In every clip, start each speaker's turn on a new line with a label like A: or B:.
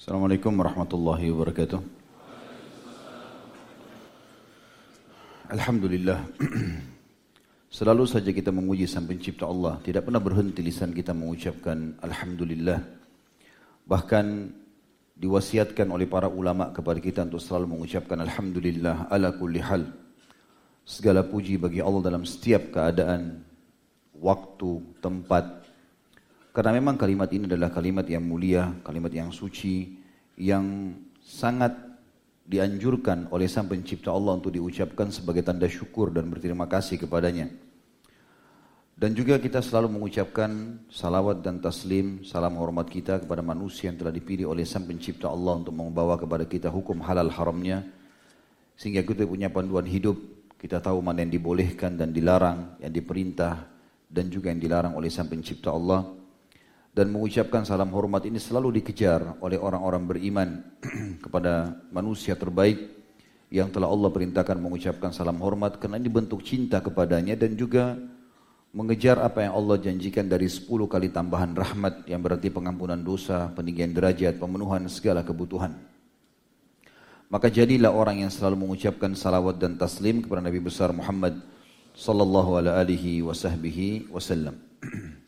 A: Assalamualaikum warahmatullahi wabarakatuh. Alhamdulillah. Selalu saja kita memuji Sang Pencipta Allah. Tidak pernah berhenti lisan kita mengucapkan Alhamdulillah. Bahkan diwasiatkan oleh para ulama kepada kita untuk selalu mengucapkan Alhamdulillah ala kulli hal. Segala puji bagi Allah dalam setiap keadaan, waktu, tempat, karena memang kalimat ini adalah kalimat yang mulia, kalimat yang suci, yang sangat dianjurkan oleh Sang Pencipta Allah untuk diucapkan sebagai tanda syukur dan berterima kasih kepadanya. Dan juga kita selalu mengucapkan salawat dan taslim, salam hormat kita kepada manusia yang telah dipilih oleh Sang Pencipta Allah untuk membawa kepada kita hukum halal haramnya. Sehingga kita punya panduan hidup, kita tahu mana yang dibolehkan dan dilarang, yang diperintah dan juga yang dilarang oleh Sang Pencipta Allah dan mengucapkan salam hormat ini selalu dikejar oleh orang-orang beriman kepada manusia terbaik yang telah Allah perintahkan mengucapkan salam hormat karena ini bentuk cinta kepadanya dan juga mengejar apa yang Allah janjikan dari 10 kali tambahan rahmat yang berarti pengampunan dosa, peninggian derajat, pemenuhan segala kebutuhan. Maka jadilah orang yang selalu mengucapkan salawat dan taslim kepada Nabi besar Muhammad sallallahu alaihi wasallam.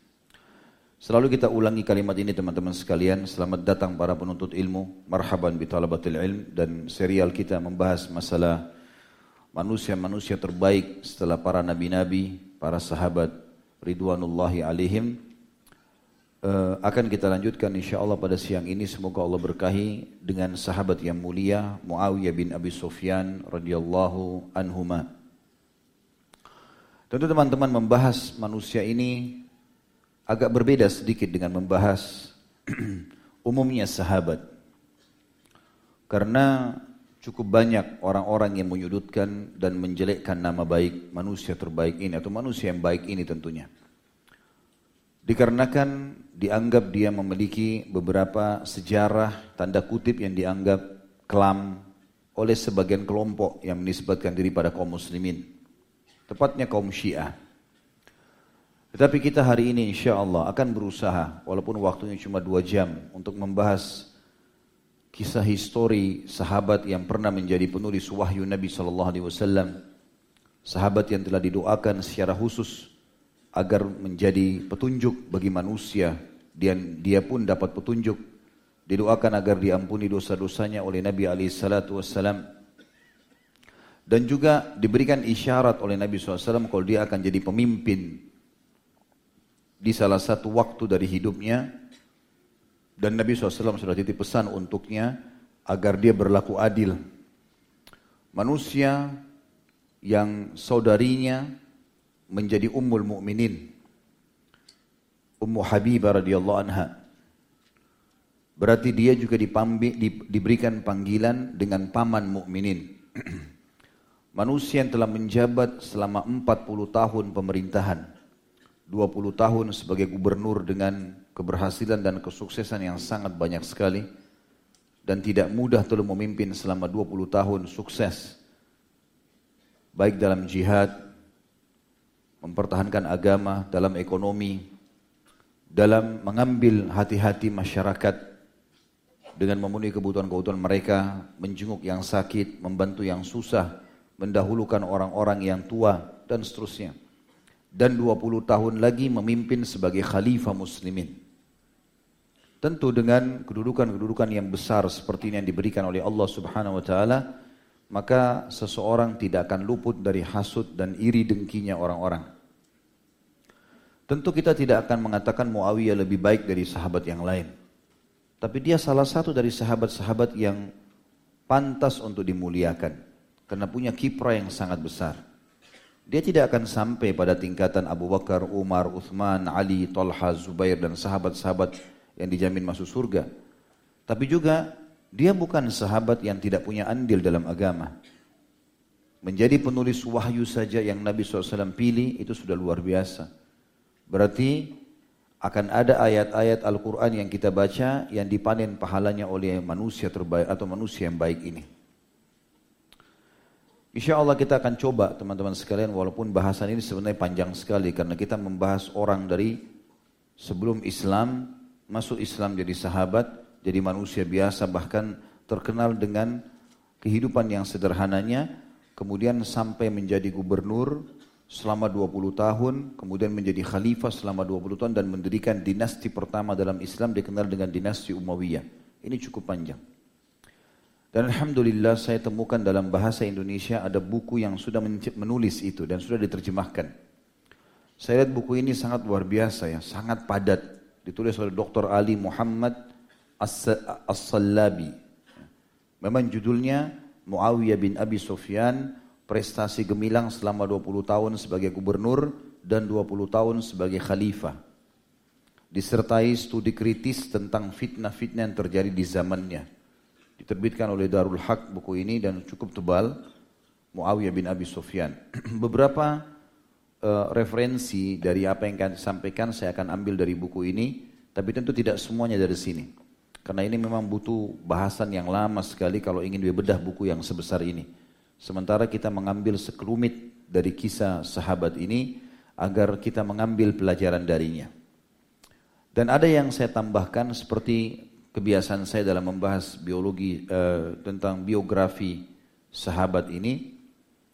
A: Selalu kita ulangi kalimat ini teman-teman sekalian. Selamat datang para penuntut ilmu. Marhaban bi talabatil ilm. Dan serial kita membahas masalah manusia-manusia terbaik setelah para nabi-nabi, para sahabat ridwanullahi alaihim. Uh, akan kita lanjutkan insya Allah pada siang ini semoga Allah berkahi dengan sahabat yang mulia Muawiyah bin Abi Sufyan radhiyallahu anhuma. Tentu teman-teman membahas manusia ini agak berbeda sedikit dengan membahas umumnya sahabat. Karena cukup banyak orang-orang yang menyudutkan dan menjelekkan nama baik manusia terbaik ini atau manusia yang baik ini tentunya. Dikarenakan dianggap dia memiliki beberapa sejarah tanda kutip yang dianggap kelam oleh sebagian kelompok yang menisbatkan diri pada kaum muslimin. Tepatnya kaum syiah. Tetapi kita hari ini insya Allah akan berusaha, walaupun waktunya cuma dua jam, untuk membahas kisah histori sahabat yang pernah menjadi penulis wahyu Nabi Sallallahu Alaihi Wasallam, sahabat yang telah didoakan secara khusus agar menjadi petunjuk bagi manusia, dan dia pun dapat petunjuk, didoakan agar diampuni dosa-dosanya oleh Nabi Wasallam, dan juga diberikan isyarat oleh Nabi SAW kalau dia akan jadi pemimpin di salah satu waktu dari hidupnya dan Nabi SAW sudah titip pesan untuknya agar dia berlaku adil. Manusia yang saudarinya menjadi ummul mukminin, Ummu Habibah radhiyallahu anha. Berarti dia juga dipambi, di, diberikan panggilan dengan paman mukminin. Manusia yang telah menjabat selama 40 tahun pemerintahan 20 tahun sebagai gubernur dengan keberhasilan dan kesuksesan yang sangat banyak sekali dan tidak mudah telah memimpin selama 20 tahun sukses baik dalam jihad mempertahankan agama dalam ekonomi dalam mengambil hati-hati masyarakat dengan memenuhi kebutuhan-kebutuhan mereka menjenguk yang sakit membantu yang susah mendahulukan orang-orang yang tua dan seterusnya dan 20 tahun lagi memimpin sebagai khalifah muslimin. Tentu dengan kedudukan-kedudukan yang besar seperti ini yang diberikan oleh Allah Subhanahu wa taala, maka seseorang tidak akan luput dari hasut dan iri dengkinya orang-orang. Tentu kita tidak akan mengatakan Muawiyah lebih baik dari sahabat yang lain. Tapi dia salah satu dari sahabat-sahabat yang pantas untuk dimuliakan karena punya kiprah yang sangat besar. Dia tidak akan sampai pada tingkatan Abu Bakar, Umar, Uthman, Ali, Talha, Zubair dan sahabat-sahabat yang dijamin masuk surga. Tapi juga dia bukan sahabat yang tidak punya andil dalam agama. Menjadi penulis wahyu saja yang Nabi SAW pilih itu sudah luar biasa. Berarti akan ada ayat-ayat Al-Quran yang kita baca yang dipanen pahalanya oleh manusia terbaik atau manusia yang baik ini. Insya Allah kita akan coba teman-teman sekalian walaupun bahasan ini sebenarnya panjang sekali karena kita membahas orang dari sebelum Islam masuk Islam jadi sahabat jadi manusia biasa bahkan terkenal dengan kehidupan yang sederhananya kemudian sampai menjadi gubernur selama 20 tahun, kemudian menjadi khalifah selama 20 tahun dan mendirikan dinasti pertama dalam Islam dikenal dengan dinasti Umayyah. Ini cukup panjang. Dan Alhamdulillah saya temukan dalam bahasa Indonesia ada buku yang sudah menulis itu dan sudah diterjemahkan. Saya lihat buku ini sangat luar biasa ya, sangat padat. Ditulis oleh Dr. Ali Muhammad As-Sallabi. Memang judulnya Muawiyah bin Abi Sufyan prestasi gemilang selama 20 tahun sebagai gubernur dan 20 tahun sebagai khalifah. Disertai studi kritis tentang fitnah-fitnah yang terjadi di zamannya. Diterbitkan oleh Darul Haq buku ini dan cukup tebal. Muawiyah bin Abi Sufyan. Beberapa uh, referensi dari apa yang akan sampaikan saya akan ambil dari buku ini. Tapi tentu tidak semuanya dari sini. Karena ini memang butuh bahasan yang lama sekali kalau ingin bedah buku yang sebesar ini. Sementara kita mengambil sekelumit dari kisah sahabat ini agar kita mengambil pelajaran darinya. Dan ada yang saya tambahkan seperti kebiasaan saya dalam membahas biologi eh, tentang biografi sahabat ini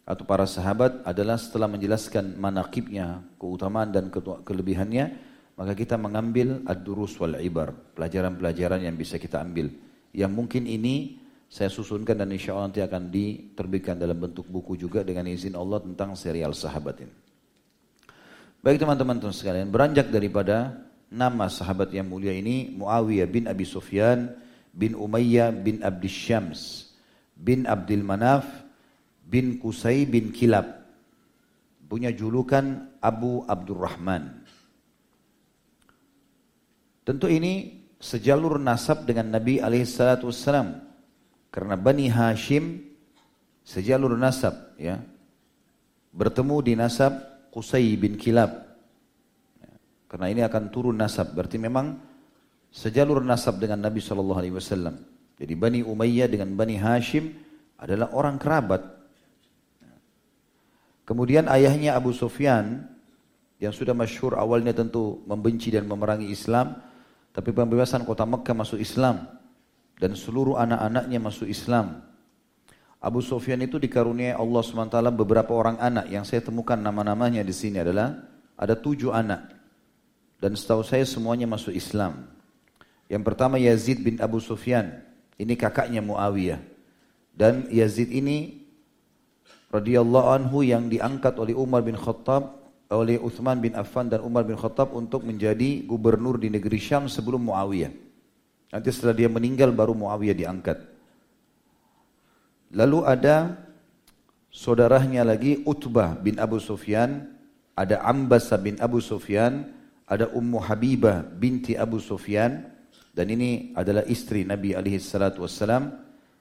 A: atau para sahabat adalah setelah menjelaskan manakibnya, keutamaan dan kelebihannya, maka kita mengambil ad-durus wal ibar, pelajaran-pelajaran yang bisa kita ambil. Yang mungkin ini saya susunkan dan insya Allah nanti akan diterbitkan dalam bentuk buku juga dengan izin Allah tentang serial sahabat ini. Baik teman-teman sekalian, beranjak daripada nama sahabat yang mulia ini Muawiyah bin Abi Sufyan bin Umayyah bin Abdi Syams bin Abdul Manaf bin Kusai bin Kilab punya julukan Abu Abdurrahman. Tentu ini sejalur nasab dengan Nabi alaihi salatu wassalam karena Bani Hashim sejalur nasab ya. Bertemu di nasab Qusay bin Kilab. Karena ini akan turun nasab. Berarti memang sejalur nasab dengan Nabi Shallallahu Alaihi Wasallam. Jadi Bani Umayyah dengan Bani Hashim adalah orang kerabat. Kemudian ayahnya Abu Sufyan yang sudah masyhur awalnya tentu membenci dan memerangi Islam, tapi pembebasan kota Mekah masuk Islam dan seluruh anak-anaknya masuk Islam. Abu Sufyan itu dikaruniai Allah SWT beberapa orang anak yang saya temukan nama-namanya di sini adalah ada tujuh anak. Dan setahu saya semuanya masuk Islam. Yang pertama Yazid bin Abu Sufyan. Ini kakaknya Muawiyah. Dan Yazid ini radhiyallahu anhu yang diangkat oleh Umar bin Khattab oleh Uthman bin Affan dan Umar bin Khattab untuk menjadi gubernur di negeri Syam sebelum Muawiyah. Nanti setelah dia meninggal baru Muawiyah diangkat. Lalu ada saudaranya lagi Utbah bin Abu Sufyan, ada Ambasa bin Abu Sufyan, ada Ummu Habibah binti Abu Sufyan dan ini adalah istri Nabi alaihi salatu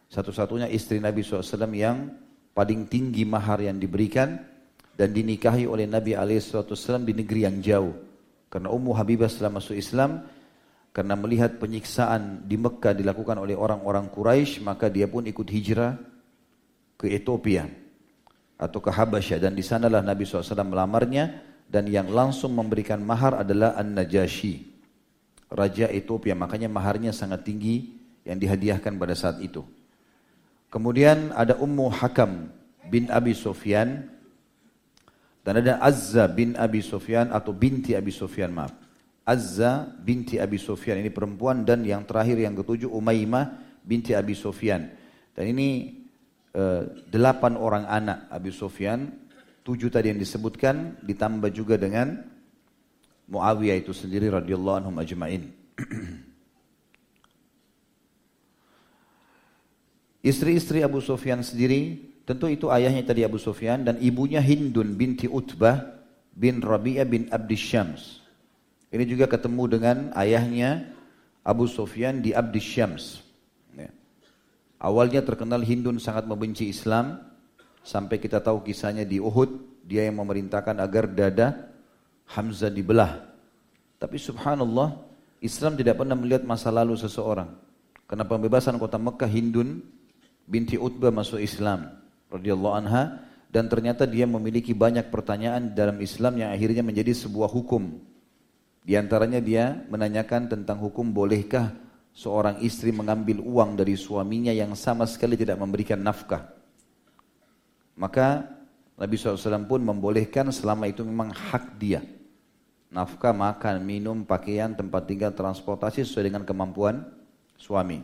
A: satu-satunya istri Nabi SAW yang paling tinggi mahar yang diberikan dan dinikahi oleh Nabi wassalam di negeri yang jauh. Karena Ummu Habibah setelah masuk Islam, karena melihat penyiksaan di Mekah dilakukan oleh orang-orang Quraisy, maka dia pun ikut hijrah ke Ethiopia atau ke Habasyah dan di sanalah Nabi SAW melamarnya dan yang langsung memberikan mahar adalah An-Najasyi, raja Ethiopia. Makanya maharnya sangat tinggi yang dihadiahkan pada saat itu. Kemudian ada Ummu Hakam bin Abi Sufyan dan ada Azza bin Abi Sufyan atau binti Abi Sufyan maaf. Azza binti Abi Sufyan ini perempuan dan yang terakhir yang ketujuh Umaymah binti Abi Sufyan. Dan ini eh, delapan orang anak Abi Sufyan, tujuh tadi yang disebutkan ditambah juga dengan Muawiyah itu sendiri radhiyallahu anhum ajmain. Istri-istri Abu Sufyan sendiri, tentu itu ayahnya tadi Abu Sufyan dan ibunya Hindun binti Utbah bin Rabi'ah bin Abdi Syams. Ini juga ketemu dengan ayahnya Abu Sufyan di Abdi Syams. Ya. Awalnya terkenal Hindun sangat membenci Islam. Sampai kita tahu kisahnya di Uhud. Dia yang memerintahkan agar dada Hamzah dibelah. Tapi subhanallah Islam tidak pernah melihat masa lalu seseorang. Karena pembebasan kota Mekah Hindun binti Utbah masuk Islam radhiyallahu anha dan ternyata dia memiliki banyak pertanyaan dalam Islam yang akhirnya menjadi sebuah hukum di antaranya dia menanyakan tentang hukum bolehkah seorang istri mengambil uang dari suaminya yang sama sekali tidak memberikan nafkah. Maka Nabi SAW pun membolehkan selama itu memang hak dia. Nafkah, makan, minum, pakaian, tempat tinggal, transportasi sesuai dengan kemampuan suami.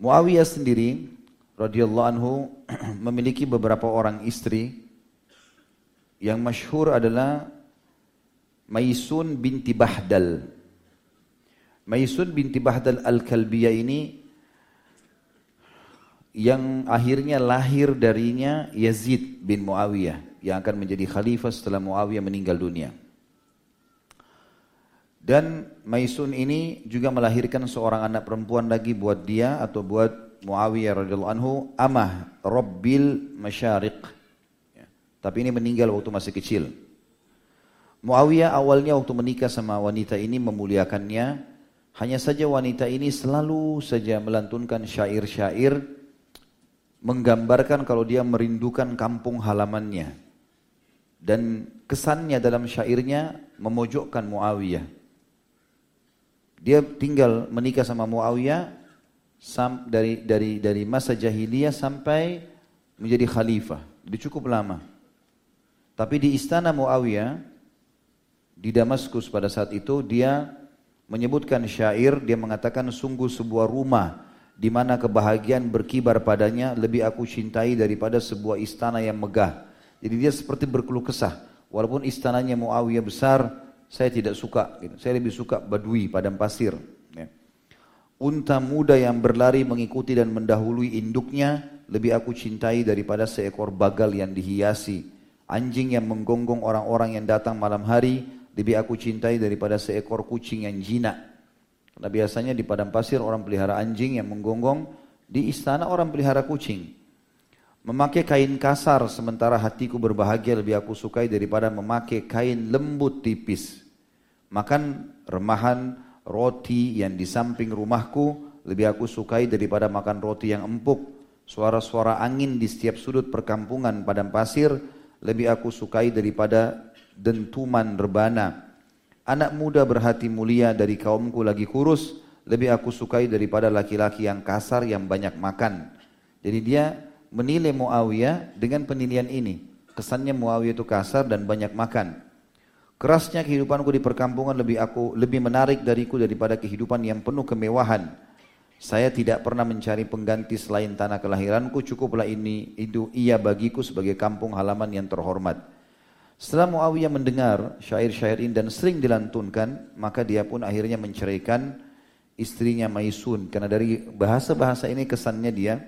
A: Muawiyah sendiri radhiyallahu anhu memiliki beberapa orang istri yang masyhur adalah Maisun binti Bahdal. Maisun binti Bahdal Al-Kalbiyah ini yang akhirnya lahir darinya Yazid bin Muawiyah yang akan menjadi khalifah setelah Muawiyah meninggal dunia. Dan Maisun ini juga melahirkan seorang anak perempuan lagi buat dia atau buat Muawiyah radhiyallahu anhu, Amah Rabbil Masyariq. Ya. Tapi ini meninggal waktu masih kecil. Muawiyah awalnya waktu menikah sama wanita ini memuliakannya, hanya saja wanita ini selalu saja melantunkan syair-syair menggambarkan kalau dia merindukan kampung halamannya. Dan kesannya dalam syairnya memojokkan Muawiyah. Dia tinggal menikah sama Muawiyah dari dari dari masa jahiliyah sampai menjadi khalifah. Jadi cukup lama. Tapi di istana Muawiyah di Damaskus pada saat itu dia menyebutkan syair, dia mengatakan sungguh sebuah rumah di mana kebahagiaan berkibar padanya lebih aku cintai daripada sebuah istana yang megah. Jadi dia seperti berkeluh kesah. Walaupun istananya Muawiyah besar, saya tidak suka. Gitu. Saya lebih suka badui, padang pasir. Ya. Unta muda yang berlari mengikuti dan mendahului induknya lebih aku cintai daripada seekor bagal yang dihiasi. Anjing yang menggonggong orang-orang yang datang malam hari lebih aku cintai daripada seekor kucing yang jinak. Karena biasanya di padang pasir orang pelihara anjing yang menggonggong, di istana orang pelihara kucing. Memakai kain kasar sementara hatiku berbahagia lebih aku sukai daripada memakai kain lembut tipis. Makan remahan roti yang di samping rumahku lebih aku sukai daripada makan roti yang empuk. Suara-suara angin di setiap sudut perkampungan padang pasir lebih aku sukai daripada dentuman rebana. Anak muda berhati mulia dari kaumku lagi kurus, lebih aku sukai daripada laki-laki yang kasar yang banyak makan. Jadi dia menilai Muawiyah dengan penilaian ini. Kesannya Muawiyah itu kasar dan banyak makan. Kerasnya kehidupanku di perkampungan lebih aku lebih menarik dariku daripada kehidupan yang penuh kemewahan. Saya tidak pernah mencari pengganti selain tanah kelahiranku, cukuplah ini itu ia bagiku sebagai kampung halaman yang terhormat. Setelah Muawiyah mendengar syair-syair ini dan sering dilantunkan, maka dia pun akhirnya menceraikan istrinya Maisun. Karena dari bahasa-bahasa ini kesannya dia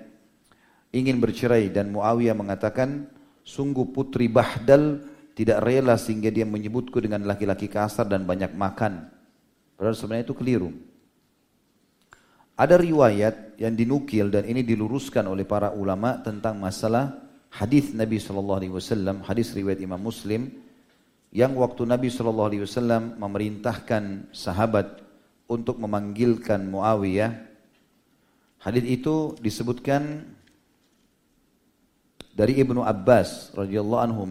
A: ingin bercerai dan Muawiyah mengatakan, sungguh putri Bahdal tidak rela sehingga dia menyebutku dengan laki-laki kasar dan banyak makan. Padahal sebenarnya itu keliru. Ada riwayat yang dinukil dan ini diluruskan oleh para ulama tentang masalah hadis Nabi Shallallahu Alaihi Wasallam, hadis riwayat Imam Muslim, yang waktu Nabi Shallallahu Alaihi Wasallam memerintahkan sahabat untuk memanggilkan Muawiyah. Hadis itu disebutkan dari Ibnu Abbas radhiyallahu anhu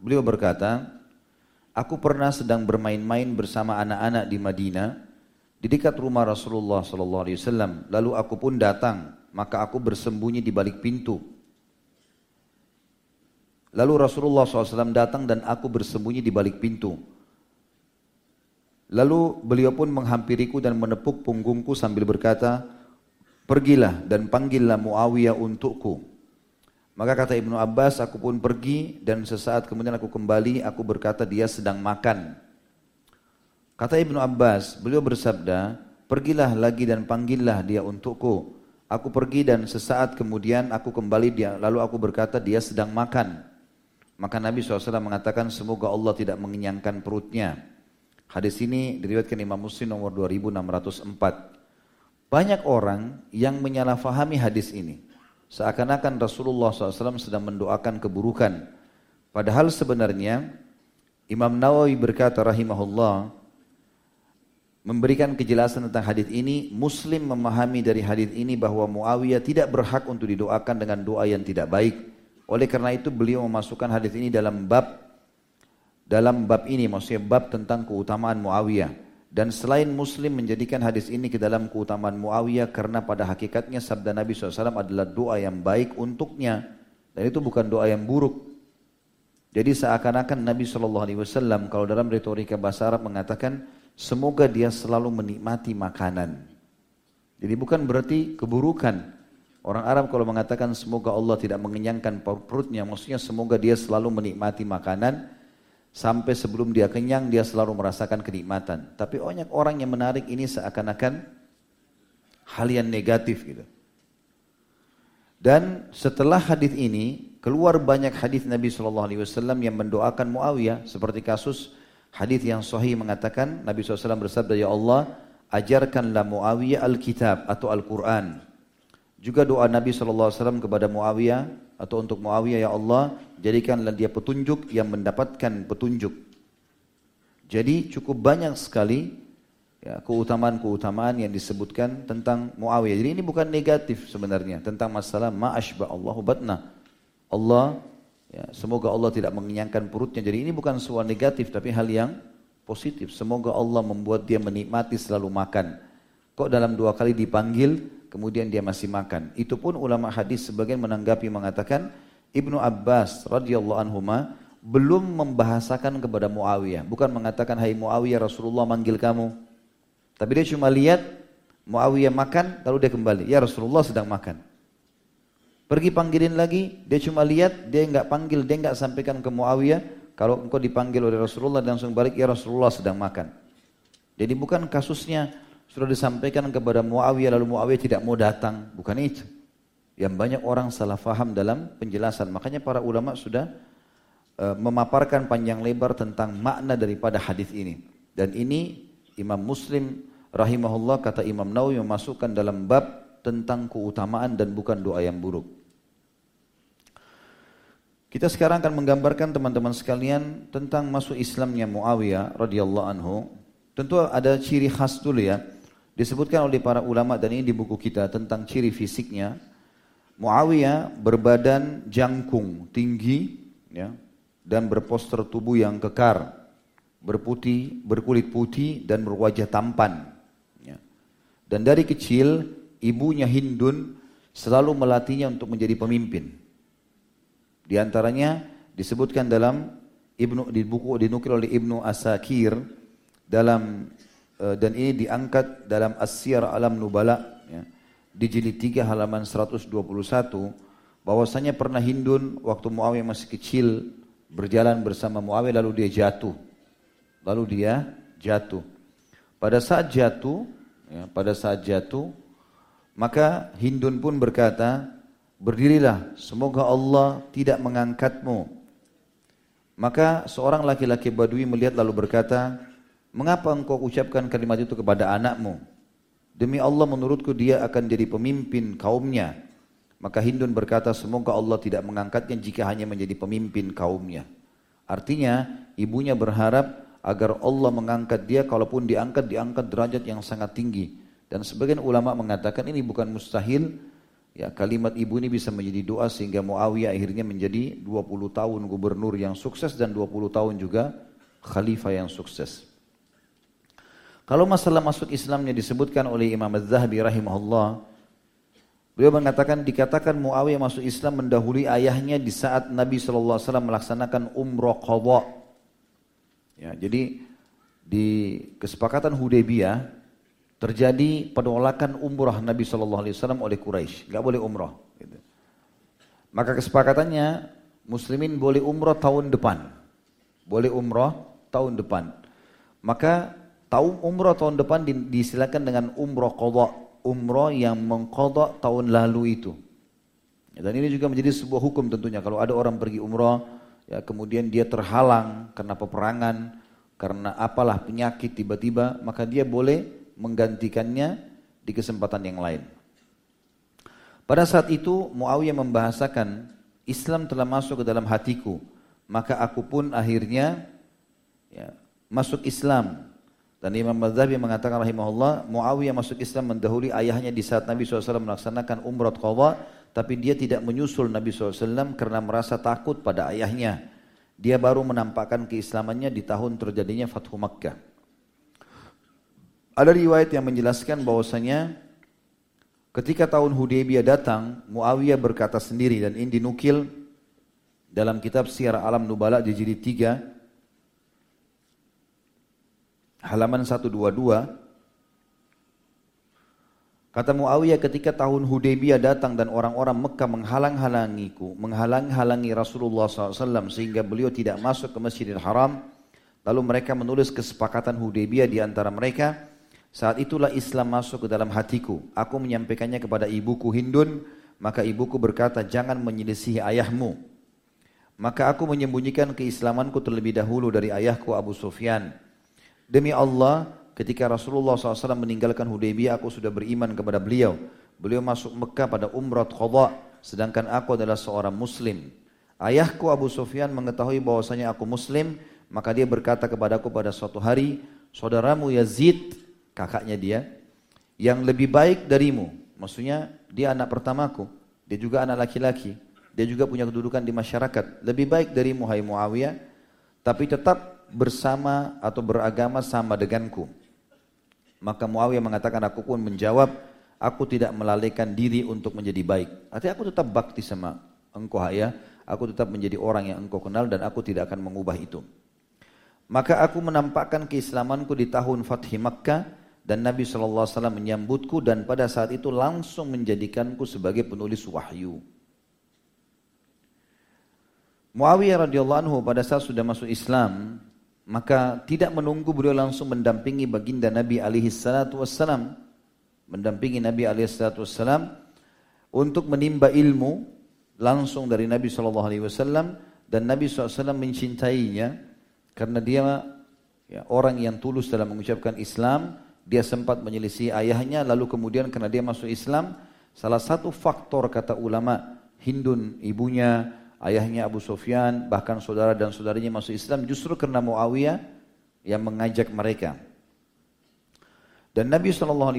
A: Beliau berkata, Aku pernah sedang bermain-main bersama anak-anak di Madinah di dekat rumah Rasulullah sallallahu alaihi wasallam. Lalu aku pun datang, maka aku bersembunyi di balik pintu. Lalu Rasulullah SAW datang dan aku bersembunyi di balik pintu. Lalu beliau pun menghampiriku dan menepuk punggungku sambil berkata, Pergilah dan panggillah Muawiyah untukku. Maka kata Ibnu Abbas, aku pun pergi dan sesaat kemudian aku kembali, aku berkata dia sedang makan. Kata Ibnu Abbas, beliau bersabda, pergilah lagi dan panggillah dia untukku. Aku pergi dan sesaat kemudian aku kembali dia, lalu aku berkata dia sedang makan. Maka Nabi SAW mengatakan semoga Allah tidak mengenyangkan perutnya. Hadis ini diriwayatkan Imam Muslim nomor 2604. Banyak orang yang menyalahfahami hadis ini. Seakan-akan Rasulullah SAW sedang mendoakan keburukan. Padahal sebenarnya Imam Nawawi berkata rahimahullah memberikan kejelasan tentang hadis ini, Muslim memahami dari hadis ini bahwa Muawiyah tidak berhak untuk didoakan dengan doa yang tidak baik. Oleh karena itu beliau memasukkan hadis ini dalam bab dalam bab ini maksudnya bab tentang keutamaan Muawiyah Dan selain Muslim menjadikan hadis ini ke dalam keutamaan Muawiyah karena pada hakikatnya sabda Nabi SAW adalah doa yang baik untuknya. Dan itu bukan doa yang buruk. Jadi seakan-akan Nabi SAW kalau dalam retorika bahasa Arab mengatakan semoga dia selalu menikmati makanan. Jadi bukan berarti keburukan. Orang Arab kalau mengatakan semoga Allah tidak mengenyangkan perutnya, maksudnya semoga dia selalu menikmati makanan Sampai sebelum dia kenyang dia selalu merasakan kenikmatan. Tapi banyak orang yang menarik ini seakan-akan hal yang negatif gitu. Dan setelah hadis ini keluar banyak hadis Nabi Shallallahu Alaihi Wasallam yang mendoakan Muawiyah seperti kasus hadis yang sahih mengatakan Nabi SAW bersabda ya Allah ajarkanlah Muawiyah Alkitab atau Al-Quran. Juga doa Nabi SAW kepada Muawiyah atau untuk Muawiyah ya Allah jadikanlah dia petunjuk yang mendapatkan petunjuk. Jadi cukup banyak sekali ya, keutamaan-keutamaan yang disebutkan tentang Muawiyah. Jadi ini bukan negatif sebenarnya tentang masalah ma'ashba Allahu batna. Allah ya, semoga Allah tidak mengenyangkan perutnya. Jadi ini bukan sesuatu negatif tapi hal yang positif. Semoga Allah membuat dia menikmati selalu makan. Kok dalam dua kali dipanggil kemudian dia masih makan. Itu pun ulama hadis sebagian menanggapi mengatakan Ibnu Abbas radhiyallahu anhu belum membahasakan kepada Muawiyah, bukan mengatakan hai Muawiyah Rasulullah manggil kamu. Tapi dia cuma lihat Muawiyah makan lalu dia kembali, ya Rasulullah sedang makan. Pergi panggilin lagi, dia cuma lihat, dia enggak panggil, dia enggak sampaikan ke Muawiyah, kalau engkau dipanggil oleh Rasulullah langsung balik, ya Rasulullah sedang makan. Jadi bukan kasusnya sudah disampaikan kepada Muawiyah lalu Muawiyah tidak mau datang. Bukan itu. Yang banyak orang salah faham dalam penjelasan. Makanya para ulama sudah uh, memaparkan panjang lebar tentang makna daripada hadis ini. Dan ini Imam Muslim rahimahullah kata Imam Nawawi memasukkan dalam bab tentang keutamaan dan bukan doa yang buruk. Kita sekarang akan menggambarkan teman-teman sekalian tentang masuk Islamnya Muawiyah radhiyallahu anhu. Tentu ada ciri khas dulu ya. Disebutkan oleh para ulama dan ini di buku kita tentang ciri fisiknya. Muawiyah berbadan jangkung, tinggi, ya, dan berposter tubuh yang kekar, berputih, berkulit putih dan berwajah tampan. Ya. Dan dari kecil ibunya Hindun selalu melatihnya untuk menjadi pemimpin. Di antaranya disebutkan dalam Ibnu di buku dinukil oleh Ibnu Asakir dalam dan ini diangkat dalam Asyar Alam Nubala ya, di jilid 3 halaman 121 bahwasanya pernah Hindun waktu Muawiyah masih kecil berjalan bersama Muawiyah lalu dia jatuh. Lalu dia jatuh. Pada saat jatuh, ya, pada saat jatuh, maka Hindun pun berkata, berdirilah, semoga Allah tidak mengangkatmu. Maka seorang laki-laki badui melihat lalu berkata, Mengapa engkau ucapkan kalimat itu kepada anakmu? Demi Allah menurutku dia akan jadi pemimpin kaumnya. Maka Hindun berkata semoga Allah tidak mengangkatnya jika hanya menjadi pemimpin kaumnya. Artinya ibunya berharap agar Allah mengangkat dia kalaupun diangkat diangkat derajat yang sangat tinggi. Dan sebagian ulama mengatakan ini bukan mustahil ya kalimat ibu ini bisa menjadi doa sehingga Muawiyah akhirnya menjadi 20 tahun gubernur yang sukses dan 20 tahun juga khalifah yang sukses. Kalau masalah masuk Islamnya disebutkan oleh Imam Az-Zahabi rahimahullah, beliau mengatakan dikatakan Muawiyah masuk Islam mendahului ayahnya di saat Nabi SAW melaksanakan umroh qadha. Ya, jadi di kesepakatan Hudaybiyah terjadi penolakan umrah Nabi SAW oleh Quraisy, nggak boleh umrah. Gitu. Maka kesepakatannya Muslimin boleh umrah tahun depan, boleh umrah tahun depan. Maka Tahun umroh tahun depan disilakan dengan umroh kodok. Umroh yang mengkodok tahun lalu itu. Dan ini juga menjadi sebuah hukum tentunya. Kalau ada orang pergi umroh, ya kemudian dia terhalang karena peperangan, karena apalah penyakit tiba-tiba, maka dia boleh menggantikannya di kesempatan yang lain. Pada saat itu Muawiyah membahasakan Islam telah masuk ke dalam hatiku, maka aku pun akhirnya ya, masuk Islam dan Imam Madzhabi mengatakan rahimahullah, Muawiyah masuk Islam mendahului ayahnya di saat Nabi SAW melaksanakan umrah qadha, tapi dia tidak menyusul Nabi SAW karena merasa takut pada ayahnya. Dia baru menampakkan keislamannya di tahun terjadinya Fathu Makkah. Ada riwayat yang menjelaskan bahwasanya ketika tahun Hudaybiyah datang, Muawiyah berkata sendiri dan ini dinukil dalam kitab Syiar Alam Nubala di jilid 3 halaman 122 Kata Muawiyah ketika tahun Hudaybiyah datang dan orang-orang Mekah menghalang-halangiku, menghalang-halangi Rasulullah SAW sehingga beliau tidak masuk ke Masjidil Haram. Lalu mereka menulis kesepakatan Hudaybiyah di antara mereka. Saat itulah Islam masuk ke dalam hatiku. Aku menyampaikannya kepada ibuku Hindun, maka ibuku berkata, jangan menyelisihi ayahmu. Maka aku menyembunyikan keislamanku terlebih dahulu dari ayahku Abu Sufyan. Demi Allah, Ketika Rasulullah SAW meninggalkan Hudaybiyah, aku sudah beriman kepada beliau. Beliau masuk Mekah pada umrah qadha, sedangkan aku adalah seorang muslim. Ayahku Abu Sufyan mengetahui bahwasanya aku muslim, maka dia berkata kepadaku pada suatu hari, saudaramu Yazid, kakaknya dia, yang lebih baik darimu. Maksudnya dia anak pertamaku, dia juga anak laki-laki. Dia juga punya kedudukan di masyarakat. Lebih baik darimu hai Muawiyah, tapi tetap bersama atau beragama sama denganku. Maka Muawiyah mengatakan aku pun menjawab, aku tidak melalaikan diri untuk menjadi baik. Artinya aku tetap bakti sama engkau ya, aku tetap menjadi orang yang engkau kenal dan aku tidak akan mengubah itu. Maka aku menampakkan keislamanku di tahun Fathi Makkah dan Nabi SAW menyambutku dan pada saat itu langsung menjadikanku sebagai penulis wahyu. Muawiyah radhiyallahu anhu pada saat sudah masuk Islam, maka tidak menunggu beliau langsung mendampingi baginda Nabi alaihi salatu wassalam. Mendampingi Nabi alaihi salatu wassalam untuk menimba ilmu langsung dari Nabi sallallahu alaihi wasallam dan Nabi SAW mencintainya karena dia ya, orang yang tulus dalam mengucapkan Islam dia sempat menyelisih ayahnya lalu kemudian karena dia masuk Islam salah satu faktor kata ulama Hindun ibunya ayahnya Abu Sufyan, bahkan saudara dan saudaranya masuk Islam justru karena Muawiyah yang mengajak mereka. Dan Nabi SAW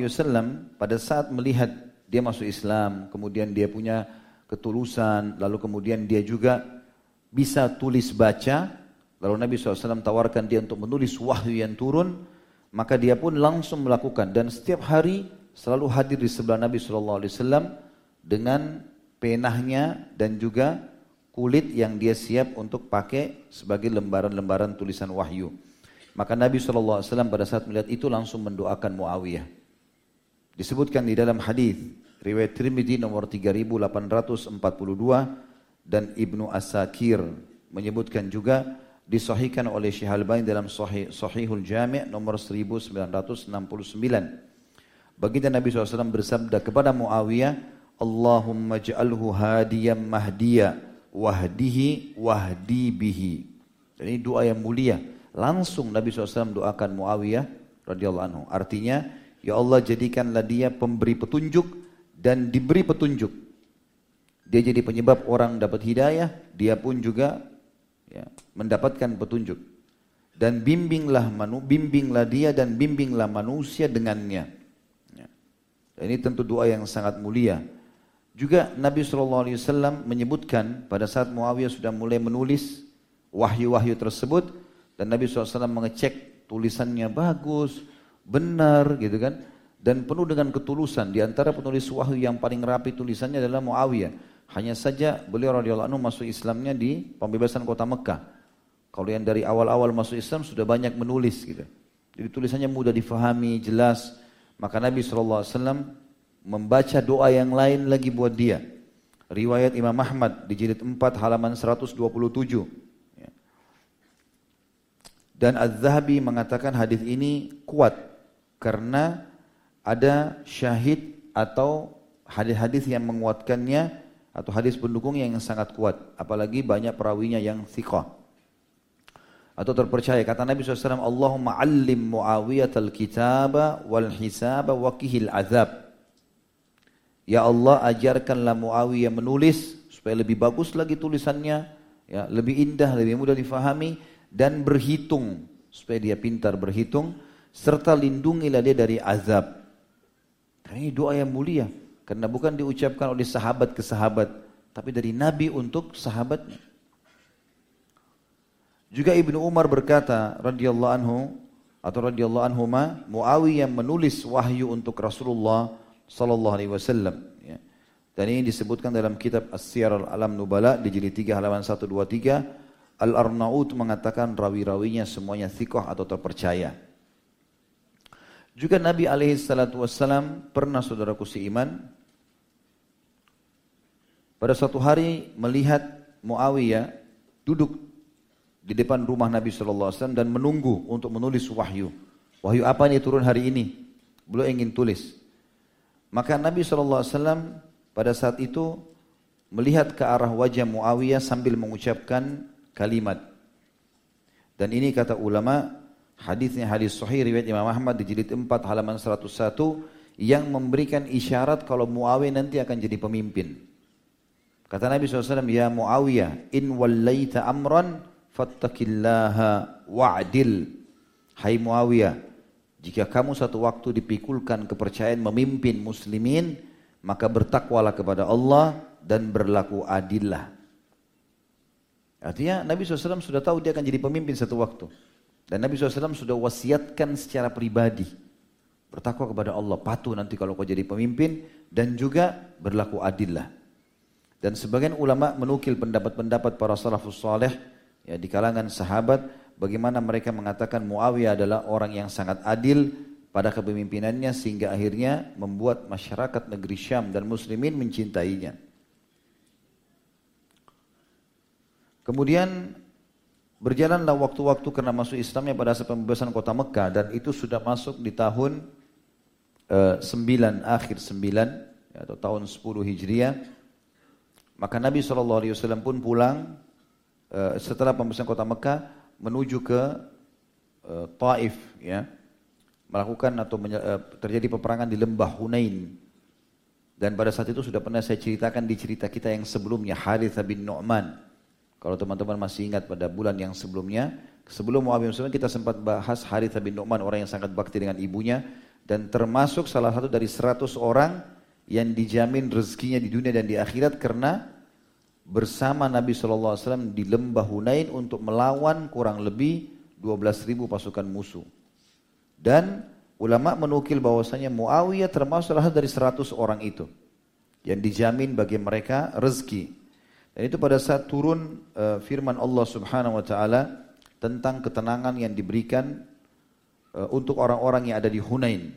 A: pada saat melihat dia masuk Islam, kemudian dia punya ketulusan, lalu kemudian dia juga bisa tulis baca, lalu Nabi SAW tawarkan dia untuk menulis wahyu yang turun, maka dia pun langsung melakukan dan setiap hari selalu hadir di sebelah Nabi SAW dengan penahnya dan juga kulit yang dia siap untuk pakai sebagai lembaran-lembaran tulisan wahyu. Maka Nabi SAW pada saat melihat itu langsung mendoakan Muawiyah. Disebutkan di dalam hadis riwayat Tirmidzi nomor 3842 dan Ibnu Asakir menyebutkan juga disahihkan oleh Syekh Al-Albani dalam Sahih Sahihul Jami' nomor 1969. Baginda Nabi SAW bersabda kepada Muawiyah, Allahumma ja'alhu hadiyan mahdiya wahdihi wahdi bihi. Ini doa yang mulia. Langsung Nabi SAW doakan Muawiyah radhiyallahu anhu. Artinya, ya Allah jadikanlah dia pemberi petunjuk dan diberi petunjuk. Dia jadi penyebab orang dapat hidayah, dia pun juga ya, mendapatkan petunjuk. Dan bimbinglah manu, bimbinglah dia dan bimbinglah manusia dengannya. Ya. Ini tentu doa yang sangat mulia. Juga Nabi SAW menyebutkan pada saat Muawiyah sudah mulai menulis wahyu-wahyu tersebut dan Nabi SAW mengecek tulisannya bagus, benar gitu kan dan penuh dengan ketulusan. Di antara penulis wahyu yang paling rapi tulisannya adalah Muawiyah. Hanya saja beliau radhiyallahu anhu masuk Islamnya di pembebasan kota Mekah. Kalau yang dari awal-awal masuk Islam sudah banyak menulis gitu. Jadi tulisannya mudah difahami, jelas. Maka Nabi SAW membaca doa yang lain lagi buat dia. Riwayat Imam Ahmad di jilid 4 halaman 127. Ya. Dan Az-Zahabi mengatakan hadis ini kuat karena ada syahid atau hadis-hadis yang menguatkannya atau hadis pendukung yang sangat kuat. Apalagi banyak perawinya yang thiqah atau terpercaya. Kata Nabi SAW, Allahumma allim Muawiyah al-kitaba wal hisaba wa kihil azab. Ya Allah ajarkanlah Muawiyah menulis supaya lebih bagus lagi tulisannya, ya, lebih indah, lebih mudah difahami dan berhitung supaya dia pintar berhitung serta lindungilah dia dari azab. Ini doa yang mulia karena bukan diucapkan oleh sahabat ke sahabat tapi dari Nabi untuk sahabatnya. Juga Ibnu Umar berkata radhiyallahu anhu, atau radhiyallahu anhuma Muawiyah menulis wahyu untuk Rasulullah sallallahu alaihi wasallam ya. Dan ini disebutkan dalam kitab As-Siyar Al-Alam Nubala di jilid 3 halaman 123 Al-Arnaud mengatakan rawi-rawinya semuanya thikoh atau terpercaya. Juga Nabi alaihi salatu wassalam pernah saudaraku seiman pada suatu hari melihat Muawiyah duduk di depan rumah Nabi SAW dan menunggu untuk menulis wahyu. Wahyu apa ini turun hari ini? Beliau ingin tulis. Maka Nabi SAW pada saat itu melihat ke arah wajah Muawiyah sambil mengucapkan kalimat. Dan ini kata ulama, hadisnya hadis sahih riwayat Imam Ahmad di jilid 4 halaman 101 yang memberikan isyarat kalau Muawiyah nanti akan jadi pemimpin. Kata Nabi SAW, Ya Muawiyah, in wallaita amran fattakillaha wa'dil. Hai Muawiyah, jika kamu satu waktu dipikulkan kepercayaan memimpin muslimin, maka bertakwalah kepada Allah dan berlaku adillah. Artinya Nabi SAW sudah tahu dia akan jadi pemimpin satu waktu. Dan Nabi SAW sudah wasiatkan secara pribadi. Bertakwa kepada Allah, patuh nanti kalau kau jadi pemimpin. Dan juga berlaku adillah. Dan sebagian ulama menukil pendapat-pendapat para salafus saleh ya di kalangan sahabat bagaimana mereka mengatakan Muawiyah adalah orang yang sangat adil pada kepemimpinannya sehingga akhirnya membuat masyarakat negeri Syam dan muslimin mencintainya. Kemudian berjalanlah waktu-waktu karena masuk Islamnya pada saat pembebasan kota Mekah dan itu sudah masuk di tahun uh, eh, 9 akhir 9 ya, atau tahun 10 Hijriah. Maka Nabi SAW pun pulang Eh, setelah pembebasan kota Mekah menuju ke uh, Taif ya. Melakukan atau uh, terjadi peperangan di lembah Hunain. Dan pada saat itu sudah pernah saya ceritakan di cerita kita yang sebelumnya Harith bin Nu'man. Kalau teman-teman masih ingat pada bulan yang sebelumnya sebelum Muawiyah bin kita sempat bahas Harith bin Nu'man orang yang sangat bakti dengan ibunya. Dan termasuk salah satu dari 100 orang yang dijamin rezekinya di dunia dan di akhirat karena bersama Nabi SAW di lembah Hunain untuk melawan kurang lebih 12.000 pasukan musuh. Dan ulama menukil bahwasanya Muawiyah termasuk salah dari 100 orang itu yang dijamin bagi mereka rezeki. Dan itu pada saat turun uh, firman Allah Subhanahu wa taala tentang ketenangan yang diberikan uh, untuk orang-orang yang ada di Hunain.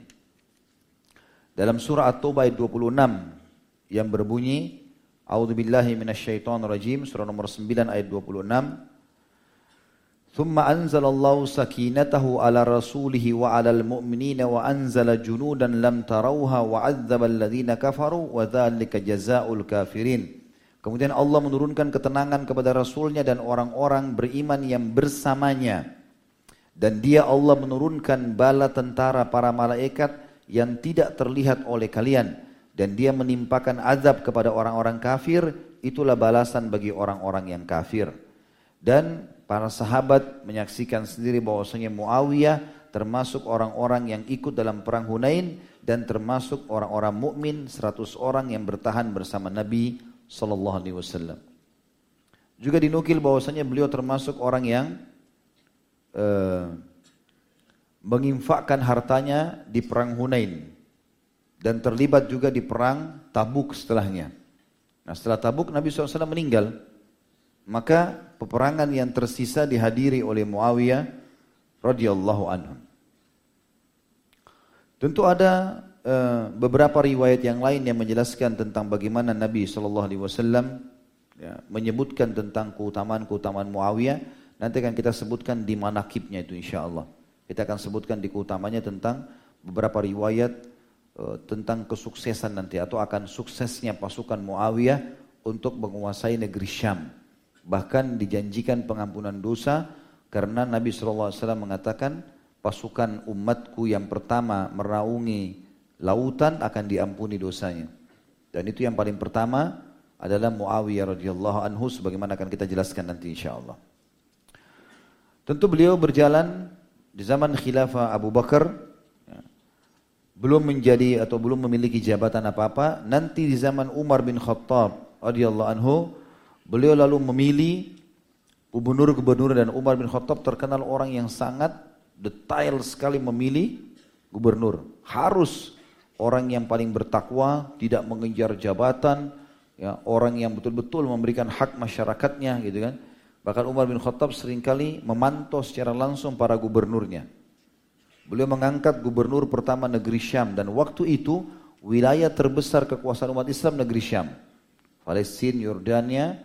A: Dalam surah At-Taubah ayat 26 yang berbunyi A'udzu billahi minasyaitonir rajim surah nomor 9 ayat 26. Thumma anzalallahu sakinatahu ala rasulihi wa 'alal mu'minina wa anzala junudan lam tarawha wa 'adzaba alladhina kafaru wa dzalika jazaa'ul kafirin. Kemudian Allah menurunkan ketenangan kepada Rasulnya dan orang-orang beriman yang bersamanya. Dan dia Allah menurunkan bala tentara para malaikat yang tidak terlihat oleh kalian dan dia menimpakan azab kepada orang-orang kafir, itulah balasan bagi orang-orang yang kafir. Dan para sahabat menyaksikan sendiri bahwasanya Muawiyah termasuk orang-orang yang ikut dalam perang Hunain dan termasuk orang-orang mukmin 100 orang yang bertahan bersama Nabi sallallahu alaihi wasallam. Juga dinukil bahwasanya beliau termasuk orang yang uh, menginfakkan hartanya di perang Hunain dan terlibat juga di perang Tabuk setelahnya. Nah setelah Tabuk Nabi SAW meninggal, maka peperangan yang tersisa dihadiri oleh Muawiyah radhiyallahu anhu. Tentu ada uh, beberapa riwayat yang lain yang menjelaskan tentang bagaimana Nabi SAW ya, menyebutkan tentang keutamaan-keutamaan Muawiyah. Nanti akan kita sebutkan di manakibnya itu insya Allah. Kita akan sebutkan di keutamanya tentang beberapa riwayat Eh, tentang kesuksesan nanti atau akan suksesnya pasukan Muawiyah untuk menguasai negeri Syam. Bahkan dijanjikan pengampunan dosa karena Nabi SAW mengatakan pasukan umatku yang pertama meraungi lautan akan diampuni dosanya. Dan itu yang paling pertama adalah Muawiyah radhiyallahu anhu sebagaimana akan kita jelaskan nanti insyaallah. Tentu beliau berjalan di zaman khilafah Abu Bakar belum menjadi atau belum memiliki jabatan apa-apa, nanti di zaman Umar bin Khattab radhiyallahu anhu, beliau lalu memilih gubernur-gubernur dan Umar bin Khattab terkenal orang yang sangat detail sekali memilih gubernur. Harus orang yang paling bertakwa, tidak mengejar jabatan, ya, orang yang betul-betul memberikan hak masyarakatnya gitu kan. Bahkan Umar bin Khattab sering kali memantau secara langsung para gubernurnya. Beliau mengangkat gubernur pertama negeri Syam dan waktu itu wilayah terbesar kekuasaan umat Islam negeri Syam. Palestina, Yordania,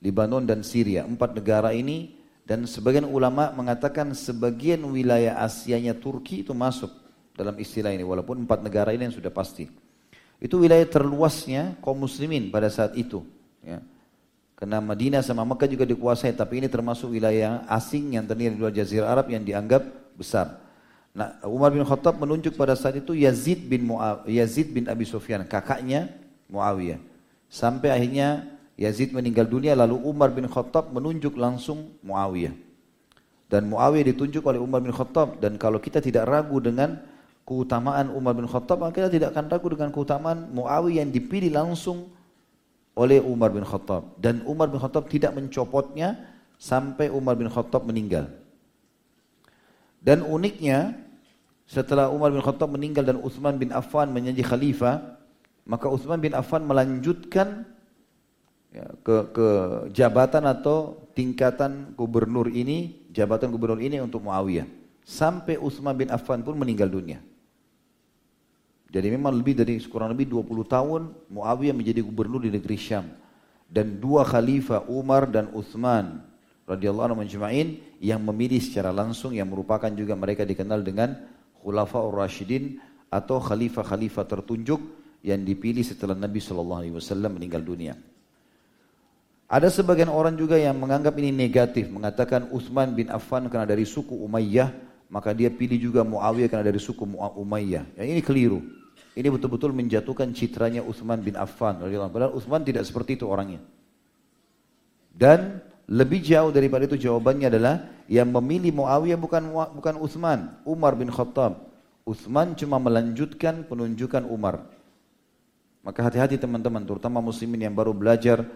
A: Libanon dan Syria. Empat negara ini dan sebagian ulama mengatakan sebagian wilayah Asianya Turki itu masuk dalam istilah ini walaupun empat negara ini yang sudah pasti. Itu wilayah terluasnya kaum muslimin pada saat itu. Ya. Karena Madinah sama Mekah juga dikuasai, tapi ini termasuk wilayah asing yang terdiri di luar Jazirah Arab yang dianggap besar. Nah, Umar bin Khattab menunjuk pada saat itu Yazid bin Muaw Yazid bin Abi Sufyan, kakaknya Muawiyah. Sampai akhirnya Yazid meninggal dunia lalu Umar bin Khattab menunjuk langsung Muawiyah. Dan Muawiyah ditunjuk oleh Umar bin Khattab dan kalau kita tidak ragu dengan keutamaan Umar bin Khattab, maka kita tidak akan ragu dengan keutamaan Muawiyah yang dipilih langsung oleh Umar bin Khattab. Dan Umar bin Khattab tidak mencopotnya sampai Umar bin Khattab meninggal. Dan uniknya, setelah Umar bin Khattab meninggal dan Uthman bin Affan menjadi khalifah, maka Uthman bin Affan melanjutkan ya, ke, ke jabatan atau tingkatan gubernur ini, jabatan gubernur ini untuk Muawiyah. Sampai Uthman bin Affan pun meninggal dunia. Jadi memang lebih dari kurang lebih 20 tahun Muawiyah menjadi gubernur di negeri Syam. Dan dua khalifah Umar dan Uthman radhiyallahu anhu majma'in yang memilih secara langsung yang merupakan juga mereka dikenal dengan Khulafaur Rashidin atau khalifah-khalifah tertunjuk yang dipilih setelah Nabi sallallahu alaihi wasallam meninggal dunia. Ada sebagian orang juga yang menganggap ini negatif, mengatakan Uthman bin Affan karena dari suku Umayyah, maka dia pilih juga Muawiyah karena dari suku Umayyah. Yang ini keliru. Ini betul-betul menjatuhkan citranya Uthman bin Affan. Padahal Uthman tidak seperti itu orangnya. Dan lebih jauh daripada itu jawabannya adalah yang memilih Muawiyah bukan bukan Uthman, Umar bin Khattab. Uthman cuma melanjutkan penunjukan Umar. Maka hati-hati teman-teman, terutama muslimin yang baru belajar,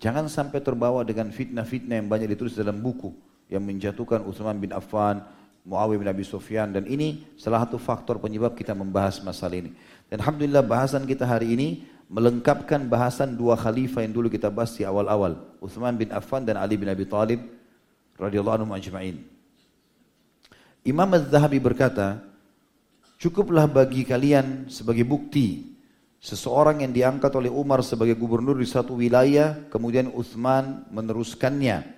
A: jangan sampai terbawa dengan fitnah-fitnah yang banyak ditulis dalam buku yang menjatuhkan Uthman bin Affan, Muawiyah bin Abi Sufyan dan ini salah satu faktor penyebab kita membahas masalah ini. Dan Alhamdulillah bahasan kita hari ini melengkapkan bahasan dua khalifah yang dulu kita bahas di awal-awal. Uthman bin Affan dan Ali bin Abi Talib radhiyallahu anhum ajma'in. Imam Az-Zahabi berkata, cukuplah bagi kalian sebagai bukti seseorang yang diangkat oleh Umar sebagai gubernur di satu wilayah, kemudian Uthman meneruskannya.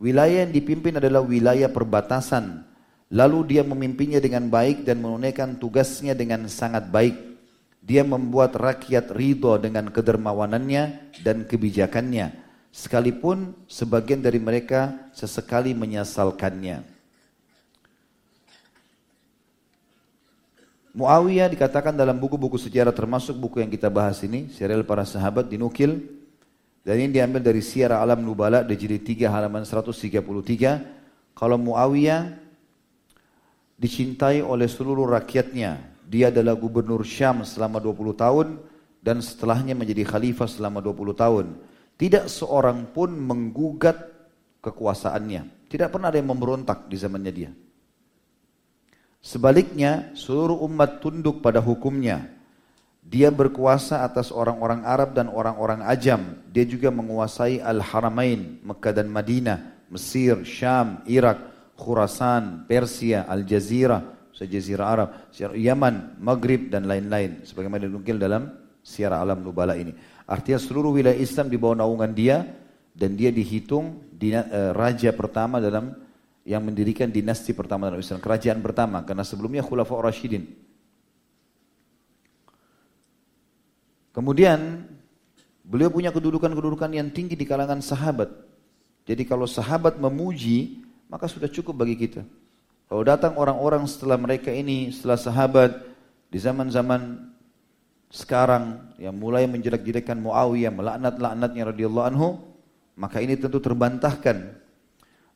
A: Wilayah yang dipimpin adalah wilayah perbatasan. Lalu dia memimpinnya dengan baik dan menunaikan tugasnya dengan sangat baik. Dia membuat rakyat ridho dengan kedermawanannya dan kebijakannya. Sekalipun sebagian dari mereka sesekali menyesalkannya. Muawiyah dikatakan dalam buku-buku sejarah termasuk buku yang kita bahas ini, serial para sahabat dinukil dan ini diambil dari Syiar Alam Nubala di jilid 3 halaman 133. Kalau Muawiyah dicintai oleh seluruh rakyatnya, dia adalah gubernur Syam selama 20 tahun dan setelahnya menjadi khalifah selama 20 tahun. Tidak seorang pun menggugat kekuasaannya. Tidak pernah ada yang memberontak di zamannya dia. Sebaliknya, seluruh umat tunduk pada hukumnya. Dia berkuasa atas orang-orang Arab dan orang-orang Ajam. Dia juga menguasai Al-Haramain, Mekah dan Madinah, Mesir, Syam, Irak, Khurasan, Persia, Al-Jazirah, sejazirah Arab, Yaman, Maghrib dan lain-lain sebagaimana dinukil dalam Siar Alam Nubala ini. Artinya seluruh wilayah Islam di bawah naungan dia dan dia dihitung dina, uh, raja pertama dalam yang mendirikan dinasti pertama dalam Islam, kerajaan pertama karena sebelumnya Khulafa Rashidin. Kemudian beliau punya kedudukan-kedudukan yang tinggi di kalangan sahabat. Jadi kalau sahabat memuji, maka sudah cukup bagi kita. Kalau datang orang-orang setelah mereka ini, setelah sahabat, di zaman-zaman sekarang yang mulai menjelek-jelekan Muawiyah, melaknat-laknatnya radhiyallahu anhu, maka ini tentu terbantahkan.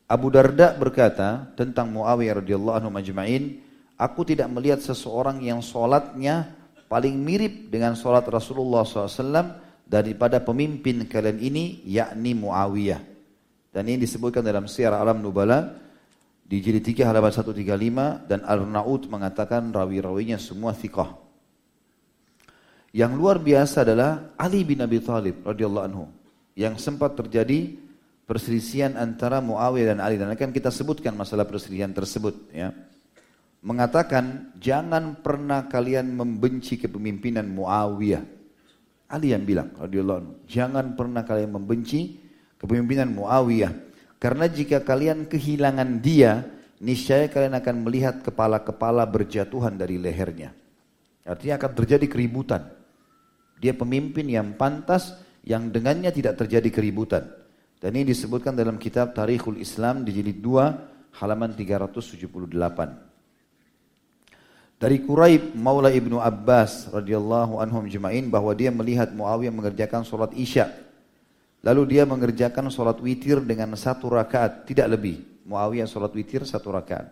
A: Abu Darda berkata tentang Muawiyah radhiyallahu anhu majma'in, aku tidak melihat seseorang yang solatnya paling mirip dengan solat Rasulullah SAW daripada pemimpin kalian ini, yakni Muawiyah. Dan ini disebutkan dalam Syiar Alam Nubala, di jilid 3 halaman 135 dan Al-Naud mengatakan rawi-rawinya semua thiqah. Yang luar biasa adalah Ali bin Abi Thalib radhiyallahu anhu yang sempat terjadi perselisihan antara Muawiyah dan Ali dan akan kita sebutkan masalah perselisihan tersebut ya. Mengatakan jangan pernah kalian membenci kepemimpinan Muawiyah. Ali yang bilang radhiyallahu anhu, jangan pernah kalian membenci kepemimpinan Muawiyah karena jika kalian kehilangan dia, niscaya kalian akan melihat kepala-kepala berjatuhan dari lehernya. Artinya akan terjadi keributan. Dia pemimpin yang pantas yang dengannya tidak terjadi keributan. Dan ini disebutkan dalam kitab Tarikhul Islam di jilid 2 halaman 378. Dari Quraib Maula Ibnu Abbas radhiyallahu anhum jema'in bahwa dia melihat Muawiyah mengerjakan sholat Isya. Lalu dia mengerjakan sholat witir dengan satu rakaat, tidak lebih. Muawiyah sholat witir satu rakaat.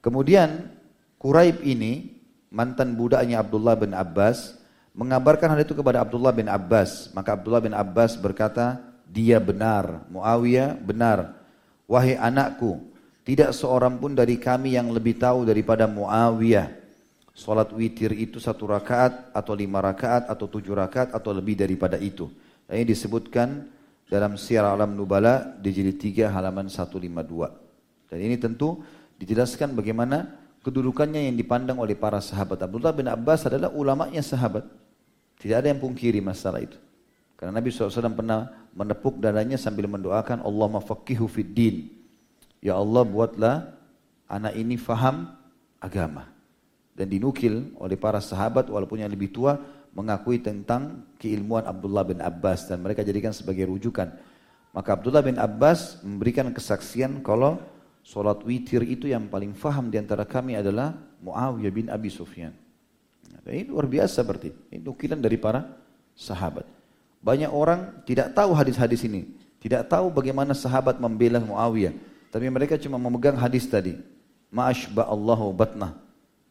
A: Kemudian Quraib ini mantan budaknya Abdullah bin Abbas mengabarkan hal itu kepada Abdullah bin Abbas. Maka Abdullah bin Abbas berkata, dia benar. Muawiyah benar. Wahai anakku, tidak seorang pun dari kami yang lebih tahu daripada Muawiyah. Salat witir itu satu rakaat atau lima rakaat atau tujuh rakaat atau lebih daripada itu. Ini disebutkan dalam Syiar Alam Nubala di jilid 3 halaman 152. Dan ini tentu dijelaskan bagaimana kedudukannya yang dipandang oleh para sahabat. Abdullah bin Abbas adalah ulamanya sahabat. Tidak ada yang pungkiri masalah itu. Karena Nabi SAW pernah menepuk dadanya sambil mendoakan Allah mafakihu fid din. Ya Allah buatlah anak ini faham agama. Dan dinukil oleh para sahabat walaupun yang lebih tua mengakui tentang keilmuan Abdullah bin Abbas dan mereka jadikan sebagai rujukan. Maka Abdullah bin Abbas memberikan kesaksian kalau solat witir itu yang paling faham di antara kami adalah Muawiyah bin Abi Sufyan. Dan ini luar biasa berarti. Ini nukilan dari para sahabat. Banyak orang tidak tahu hadis-hadis ini. Tidak tahu bagaimana sahabat membela Muawiyah. Tapi mereka cuma memegang hadis tadi. Ma'ashba Allahu batnah.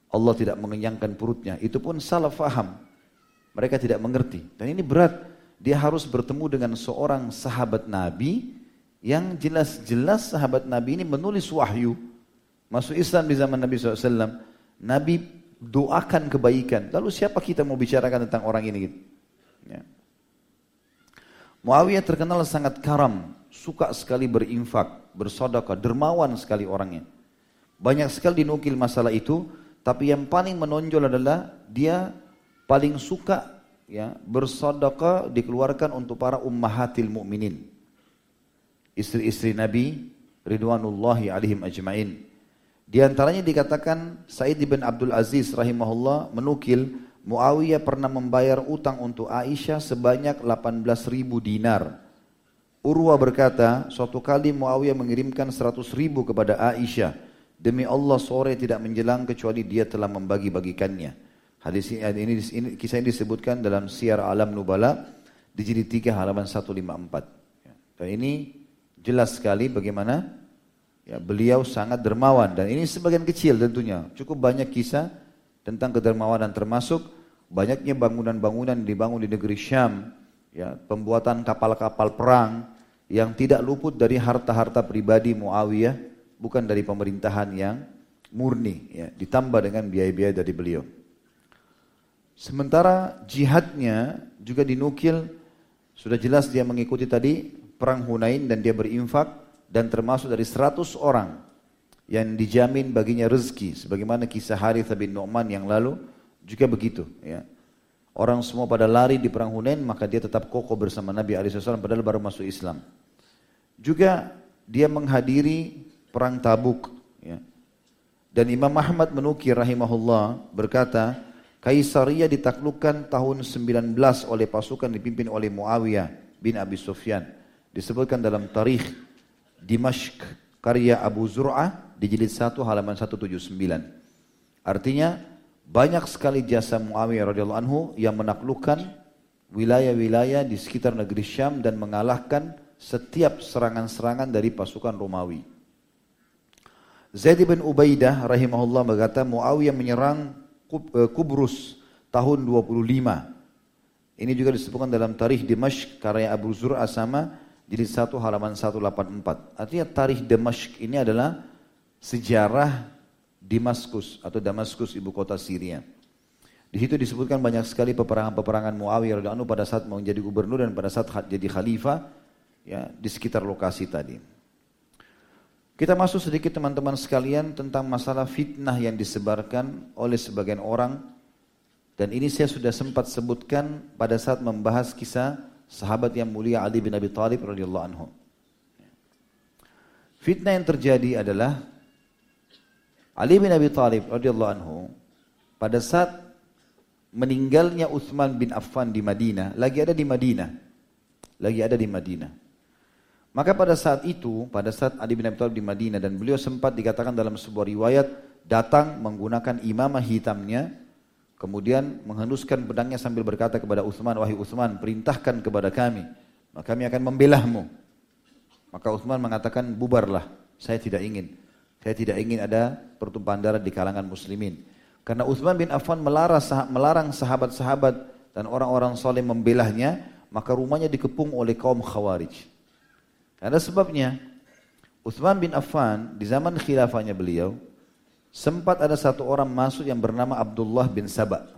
A: Allah tidak mengenyangkan perutnya. Itu pun salah faham. Mereka tidak mengerti. Dan ini berat. Dia harus bertemu dengan seorang sahabat Nabi yang jelas-jelas sahabat Nabi ini menulis wahyu. Masuk Islam di zaman Nabi SAW. Nabi doakan kebaikan. Lalu siapa kita mau bicarakan tentang orang ini? Gitu? Ya. Muawiyah terkenal sangat karam, suka sekali berinfak, bersodaka, dermawan sekali orangnya. Banyak sekali dinukil masalah itu, tapi yang paling menonjol adalah dia paling suka ya bersodaka dikeluarkan untuk para ummahatil mukminin. Istri-istri Nabi ridwanullahi alaihim ajmain. Di antaranya dikatakan Said bin Abdul Aziz rahimahullah menukil Muawiyah pernah membayar utang untuk Aisyah sebanyak 18 ribu dinar. Urwa berkata, suatu kali Muawiyah mengirimkan 100 ribu kepada Aisyah. Demi Allah sore tidak menjelang kecuali dia telah membagi-bagikannya. Hadis ini, ini, ini kisah ini disebutkan dalam Syiar Alam Nubala di jilid 3 halaman 154. Dan ini jelas sekali bagaimana Ya, beliau sangat dermawan dan ini sebagian kecil tentunya. Cukup banyak kisah tentang kedermawanan termasuk banyaknya bangunan-bangunan dibangun di negeri Syam, ya, pembuatan kapal-kapal perang yang tidak luput dari harta-harta pribadi Muawiyah, bukan dari pemerintahan yang murni, ya, ditambah dengan biaya-biaya dari beliau. Sementara jihadnya juga dinukil, sudah jelas dia mengikuti tadi perang Hunain dan dia berinfak, dan termasuk dari 100 orang yang dijamin baginya rezeki sebagaimana kisah Harith bin Nu'man yang lalu juga begitu ya. Orang semua pada lari di perang Hunain maka dia tetap kokoh bersama Nabi SAW padahal baru masuk Islam. Juga dia menghadiri perang Tabuk ya. Dan Imam Ahmad menukir rahimahullah berkata Kaisaria ditaklukkan tahun 19 oleh pasukan dipimpin oleh Muawiyah bin Abi Sufyan. Disebutkan dalam tarikh Dimashq karya Abu Zur'ah di jilid 1 halaman 179. Artinya banyak sekali jasa Muawiyah radhiyallahu anhu yang menaklukkan wilayah-wilayah di sekitar negeri Syam dan mengalahkan setiap serangan-serangan dari pasukan Romawi. Zaid bin Ubaidah rahimahullah berkata Muawiyah menyerang Kubrus tahun 25. Ini juga disebutkan dalam tarikh Dimashq karya Abu Zur'ah sama jilid 1 halaman 184. Artinya tarikh Damashq ini adalah sejarah Damaskus atau Damaskus ibu kota Syria. Di situ disebutkan banyak sekali peperangan-peperangan Muawiyah radhiyallahu pada saat mau jadi gubernur dan pada saat jadi khalifah ya di sekitar lokasi tadi. Kita masuk sedikit teman-teman sekalian tentang masalah fitnah yang disebarkan oleh sebagian orang dan ini saya sudah sempat sebutkan pada saat membahas kisah sahabat yang mulia Ali bin Abi Thalib radhiyallahu anhu. Fitnah yang terjadi adalah Ali bin Abi Thalib radhiyallahu anhu pada saat meninggalnya Utsman bin Affan di Madinah, lagi ada di Madinah. Lagi ada di Madinah. Maka pada saat itu, pada saat Ali bin Abi Thalib di Madinah dan beliau sempat dikatakan dalam sebuah riwayat datang menggunakan imamah hitamnya Kemudian menghenduskan pedangnya sambil berkata kepada Utsman, "Wahai Utsman, perintahkan kepada kami, maka kami akan membelahmu." Maka Utsman mengatakan, "Bubarlah, saya tidak ingin. Saya tidak ingin ada pertumpahan darah di kalangan muslimin." Karena Utsman bin Affan melarang sahabat-sahabat dan orang-orang soleh membelahnya, maka rumahnya dikepung oleh kaum Khawarij. Ada sebabnya, Utsman bin Affan di zaman khilafahnya beliau, Sempat ada satu orang masuk yang bernama Abdullah bin Sabah.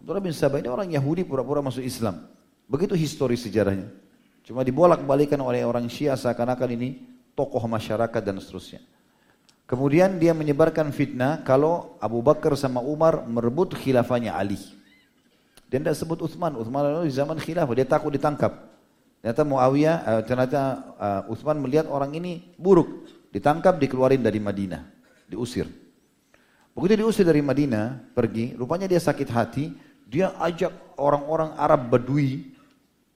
A: Abdullah bin Sabah ini orang Yahudi pura-pura masuk Islam. Begitu historis sejarahnya. Cuma dibolak-balikan oleh orang Syiah seakan-akan ini tokoh masyarakat dan seterusnya. Kemudian dia menyebarkan fitnah kalau Abu Bakar sama Umar merebut khilafahnya Ali. Dia tidak sebut Uthman. Uthman di zaman khilafah. Dia takut ditangkap. Ternyata Muawiyah, uh, ternyata uh, Uthman melihat orang ini buruk. Ditangkap, dikeluarin dari Madinah diusir. Begitu diusir dari Madinah, pergi, rupanya dia sakit hati, dia ajak orang-orang Arab Badui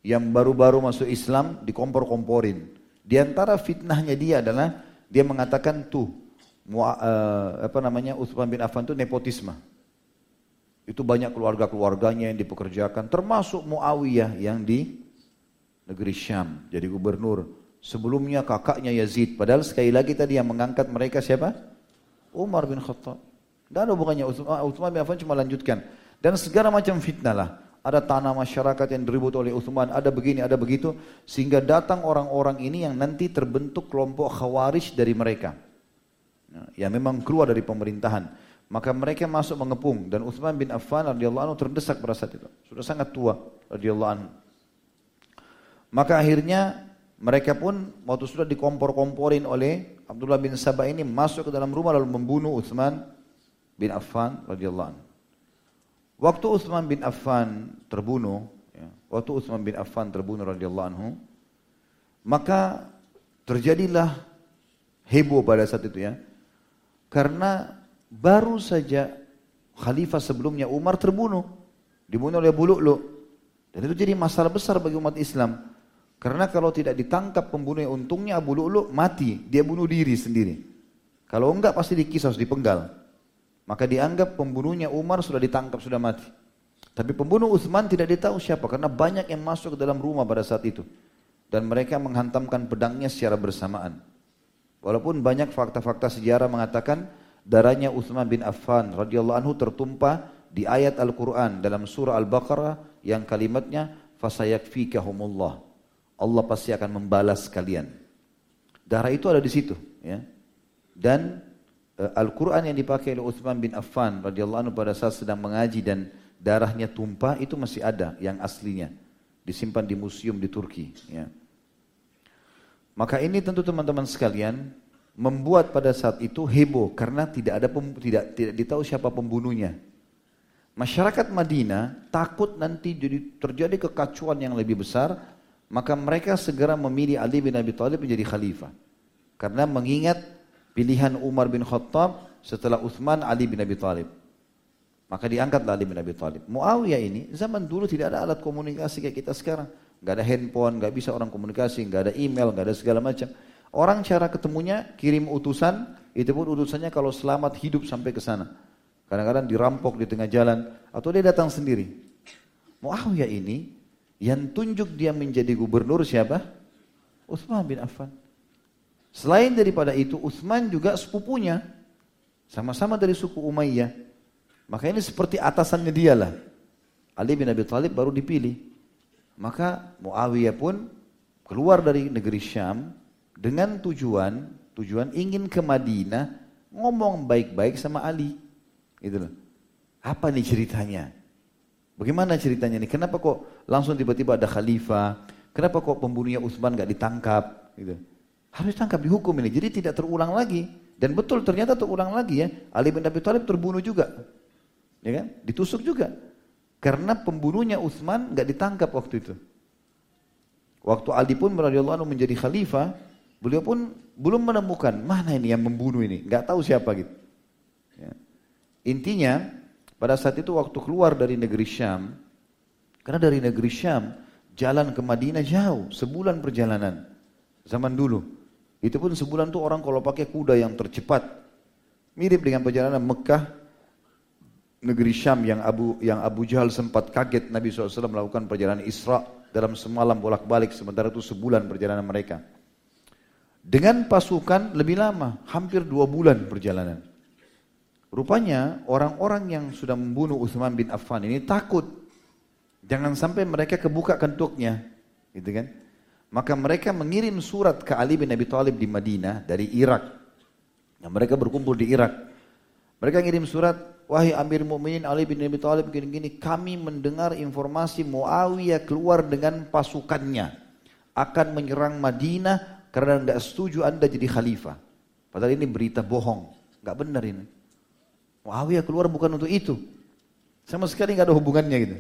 A: yang baru-baru masuk Islam dikompor-komporin. Di antara fitnahnya dia adalah dia mengatakan tuh uh, apa namanya Utsman bin Affan itu nepotisme. Itu banyak keluarga-keluarganya yang dipekerjakan, termasuk Muawiyah yang di negeri Syam jadi gubernur. Sebelumnya kakaknya Yazid, padahal sekali lagi tadi yang mengangkat mereka siapa? Umar bin Khattab. Tidak ada hubungannya Uthman bin Affan cuma lanjutkan. Dan segala macam fitnah lah. Ada tanah masyarakat yang diribut oleh Uthman, ada begini, ada begitu. Sehingga datang orang-orang ini yang nanti terbentuk kelompok khawarij dari mereka. Ya memang keluar dari pemerintahan. Maka mereka masuk mengepung dan Uthman bin Affan radhiyallahu anhu terdesak pada saat itu. Sudah sangat tua radhiyallahu anhu. Maka akhirnya mereka pun waktu sudah dikompor-komporin oleh Abdullah bin Sabah ini masuk ke dalam rumah lalu membunuh Uthman bin Affan radhiyallahu anhu. Waktu Uthman bin Affan terbunuh, ya, waktu Uthman bin Affan terbunuh radhiyallahu anhu, maka terjadilah heboh pada saat itu ya. Karena baru saja khalifah sebelumnya Umar terbunuh, dibunuh oleh Bulu'lu. Dan itu jadi masalah besar bagi umat Islam. Karena kalau tidak ditangkap pembunuhnya, untungnya Abu Lu'lu mati, dia bunuh diri sendiri. Kalau enggak pasti dikisos, dipenggal. Maka dianggap pembunuhnya Umar sudah ditangkap, sudah mati. Tapi pembunuh Uthman tidak ditahu siapa, karena banyak yang masuk ke dalam rumah pada saat itu. Dan mereka menghantamkan pedangnya secara bersamaan. Walaupun banyak fakta-fakta sejarah mengatakan darahnya Uthman bin Affan radhiyallahu anhu tertumpah di ayat Al-Quran dalam surah Al-Baqarah yang kalimatnya fasayakfikahumullah Allah pasti akan membalas kalian. Darah itu ada di situ, ya. Dan uh, Al-Qur'an yang dipakai oleh Utsman bin Affan radhiyallahu anhu pada saat sedang mengaji dan darahnya tumpah itu masih ada yang aslinya disimpan di museum di Turki, ya. Maka ini tentu teman-teman sekalian membuat pada saat itu heboh karena tidak ada pem, tidak tidak ditahu siapa pembunuhnya. Masyarakat Madinah takut nanti jadi terjadi kekacauan yang lebih besar maka mereka segera memilih Ali bin Abi Thalib menjadi khalifah. Karena mengingat pilihan Umar bin Khattab setelah Uthman Ali bin Abi Thalib. Maka diangkatlah Ali bin Abi Thalib. Muawiyah ini zaman dulu tidak ada alat komunikasi kayak kita sekarang. Gak ada handphone, gak bisa orang komunikasi, gak ada email, gak ada segala macam. Orang cara ketemunya kirim utusan, itu pun utusannya kalau selamat hidup sampai ke sana. Kadang-kadang dirampok di tengah jalan atau dia datang sendiri. Muawiyah ini yang tunjuk dia menjadi gubernur siapa? Utsman bin Affan. Selain daripada itu, Utsman juga sepupunya. Sama-sama dari suku Umayyah. Maka ini seperti atasannya dialah. Ali bin Abi Thalib baru dipilih. Maka Muawiyah pun keluar dari negeri Syam dengan tujuan tujuan ingin ke Madinah, ngomong baik-baik sama Ali. Loh. Apa nih ceritanya? Bagaimana ceritanya nih? Kenapa kok langsung tiba-tiba ada khalifah? Kenapa kok pembunuhnya Utsman gak ditangkap? Gitu. Harus ditangkap dihukum ini. Jadi tidak terulang lagi. Dan betul ternyata terulang lagi ya. Ali bin Abi Thalib terbunuh juga. Ya kan? Ditusuk juga. Karena pembunuhnya Utsman gak ditangkap waktu itu. Waktu Ali pun radhiyallahu anhu menjadi khalifah, beliau pun belum menemukan mana ini yang membunuh ini, nggak tahu siapa gitu. Ya. Intinya pada saat itu waktu keluar dari negeri Syam, karena dari negeri Syam jalan ke Madinah jauh, sebulan perjalanan. Zaman dulu. Itu pun sebulan tuh orang kalau pakai kuda yang tercepat. Mirip dengan perjalanan Mekah negeri Syam yang Abu yang Abu Jahal sempat kaget Nabi SAW melakukan perjalanan Isra dalam semalam bolak-balik sementara itu sebulan perjalanan mereka. Dengan pasukan lebih lama, hampir dua bulan perjalanan. Rupanya orang-orang yang sudah membunuh Utsman bin Affan ini takut. Jangan sampai mereka kebuka kentuknya. Gitu kan? Maka mereka mengirim surat ke Ali bin Abi Thalib di Madinah dari Irak. Nah, mereka berkumpul di Irak. Mereka ngirim surat, wahai Amir Mu'minin Ali bin Abi Thalib gini-gini, kami mendengar informasi Muawiyah keluar dengan pasukannya akan menyerang Madinah karena tidak setuju Anda jadi khalifah. Padahal ini berita bohong, nggak benar ini. Muawiyah keluar bukan untuk itu. Sama sekali nggak ada hubungannya gitu.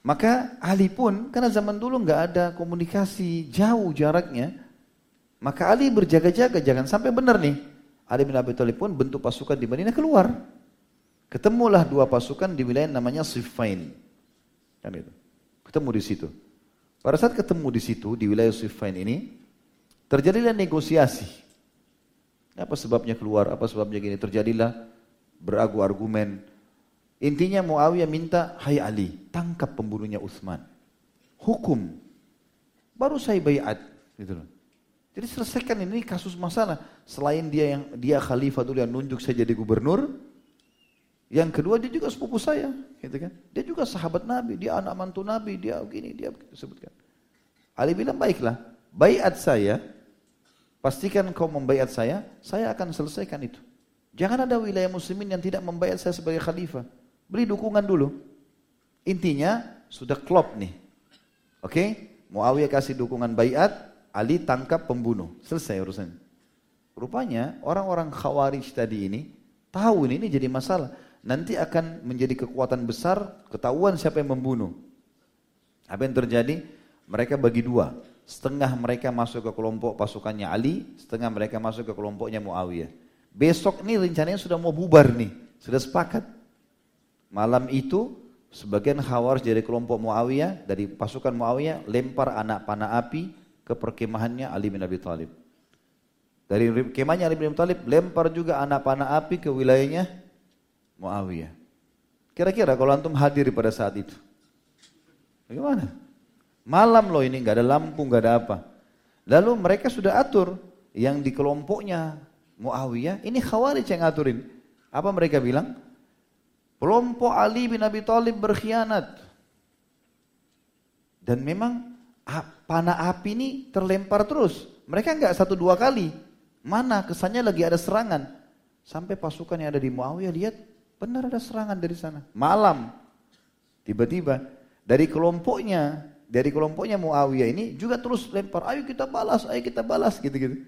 A: Maka Ali pun, karena zaman dulu nggak ada komunikasi jauh jaraknya, maka Ali berjaga-jaga jangan sampai benar nih. Ali bin Abi Thalib pun bentuk pasukan di Madinah keluar. Ketemulah dua pasukan di wilayah namanya Siffin. Kan itu. Ketemu di situ. Pada saat ketemu di situ di wilayah Siffin ini, terjadilah negosiasi. Apa sebabnya keluar, apa sebabnya gini. Terjadilah beragu argumen. Intinya Muawiyah minta, hai Ali, tangkap pembunuhnya Utsman. Hukum. Baru saya bayat. Gitu. Jadi selesaikan ini kasus masalah. Selain dia yang dia khalifah dulu yang nunjuk saya jadi gubernur, yang kedua dia juga sepupu saya, gitu kan? Dia juga sahabat Nabi, dia anak mantu Nabi, dia begini, dia sebutkan. Ali bilang baiklah, bayat saya Pastikan kau membayat saya, saya akan selesaikan itu. Jangan ada wilayah muslimin yang tidak membayat saya sebagai khalifah. Beri dukungan dulu. Intinya sudah klop nih. Oke? Okay? Muawiyah kasih dukungan bayat, Ali tangkap pembunuh. Selesai urusan. Rupanya orang-orang khawarij tadi ini tahu ini, ini jadi masalah. Nanti akan menjadi kekuatan besar, ketahuan siapa yang membunuh. Apa yang terjadi? Mereka bagi dua. Setengah mereka masuk ke kelompok pasukannya Ali, setengah mereka masuk ke kelompoknya Muawiyah. Besok ini rencananya sudah mau bubar nih, sudah sepakat. Malam itu sebagian khawar dari kelompok Muawiyah, dari pasukan Muawiyah lempar anak panah api ke perkemahannya Ali bin Abi Thalib. Dari kemahnya Ali bin Abi Thalib lempar juga anak panah api ke wilayahnya Muawiyah. Kira-kira kalau antum hadir pada saat itu, bagaimana? Malam loh ini, nggak ada lampu, nggak ada apa. Lalu mereka sudah atur yang di kelompoknya Muawiyah, ini Khawarij yang ngaturin. Apa mereka bilang? Kelompok Ali bin Abi Thalib berkhianat. Dan memang panah api ini terlempar terus. Mereka nggak satu dua kali. Mana kesannya lagi ada serangan. Sampai pasukan yang ada di Muawiyah lihat benar ada serangan dari sana. Malam. Tiba-tiba dari kelompoknya dari kelompoknya Muawiyah ini juga terus lempar, ayo kita balas, ayo kita balas gitu-gitu.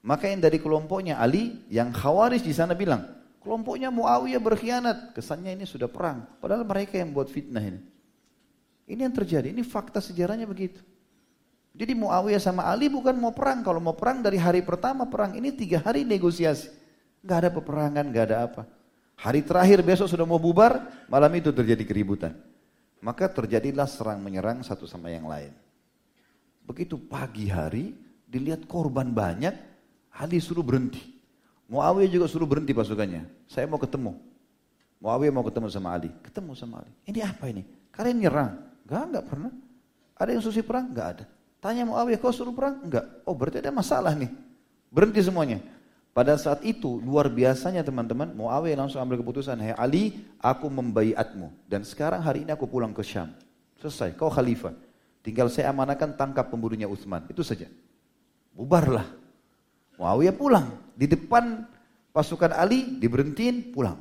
A: Maka yang dari kelompoknya Ali, yang khawaris di sana bilang, kelompoknya Muawiyah berkhianat. Kesannya ini sudah perang. Padahal mereka yang buat fitnah ini. Ini yang terjadi, ini fakta sejarahnya begitu. Jadi Muawiyah sama Ali bukan mau perang. Kalau mau perang dari hari pertama perang, ini tiga hari negosiasi. Gak ada peperangan, gak ada apa. Hari terakhir besok sudah mau bubar, malam itu terjadi keributan. Maka terjadilah serang menyerang satu sama yang lain. Begitu pagi hari, dilihat korban banyak, Ali suruh berhenti. Muawiyah juga suruh berhenti pasukannya. Saya mau ketemu. Muawiyah mau ketemu sama Ali. Ketemu sama Ali. Ini apa ini? Kalian nyerang? Enggak, enggak pernah. Ada yang susi perang? Enggak ada. Tanya Muawiyah, kau suruh perang? Enggak. Oh berarti ada masalah nih. Berhenti semuanya. Pada saat itu luar biasanya teman-teman, Muawiyah langsung ambil keputusan, "Hai Ali, aku membaiatmu dan sekarang hari ini aku pulang ke Syam." Selesai, kau khalifah. Tinggal saya amanakan tangkap pembunuhnya Utsman. Itu saja. Bubarlah. Muawiyah pulang. Di depan pasukan Ali diberhentiin pulang.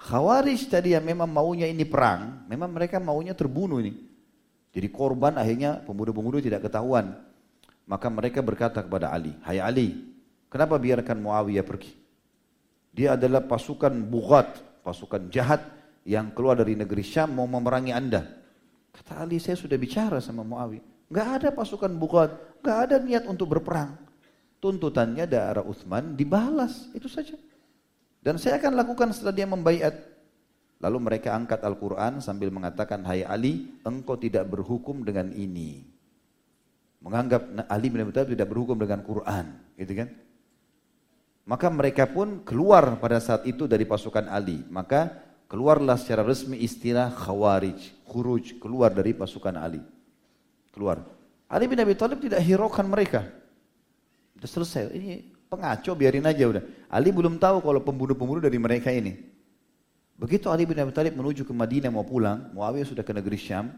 A: Khawarij tadi yang memang maunya ini perang, memang mereka maunya terbunuh ini. Jadi korban akhirnya pemuda-pemuda tidak ketahuan. Maka mereka berkata kepada Ali, Hai Ali, kenapa biarkan Muawiyah pergi? Dia adalah pasukan bughat, pasukan jahat yang keluar dari negeri Syam mau memerangi anda. Kata Ali, saya sudah bicara sama Muawiyah. Gak ada pasukan bughat, gak ada niat untuk berperang. Tuntutannya darah Uthman dibalas, itu saja. Dan saya akan lakukan setelah dia membaiat. Lalu mereka angkat Al-Quran sambil mengatakan, Hai Ali, engkau tidak berhukum dengan ini. Menganggap Ali bin Abi tidak berhukum dengan Quran, gitu kan? Maka mereka pun keluar pada saat itu dari pasukan Ali. Maka keluarlah secara resmi istilah khawarij, khuruj, keluar dari pasukan Ali. Keluar. Ali bin Abi Thalib tidak hiraukan mereka. Sudah selesai. Ini pengaco biarin aja udah. Ali belum tahu kalau pembunuh-pembunuh dari mereka ini. Begitu Ali bin Abi Thalib menuju ke Madinah mau pulang, Muawiyah sudah ke negeri Syam,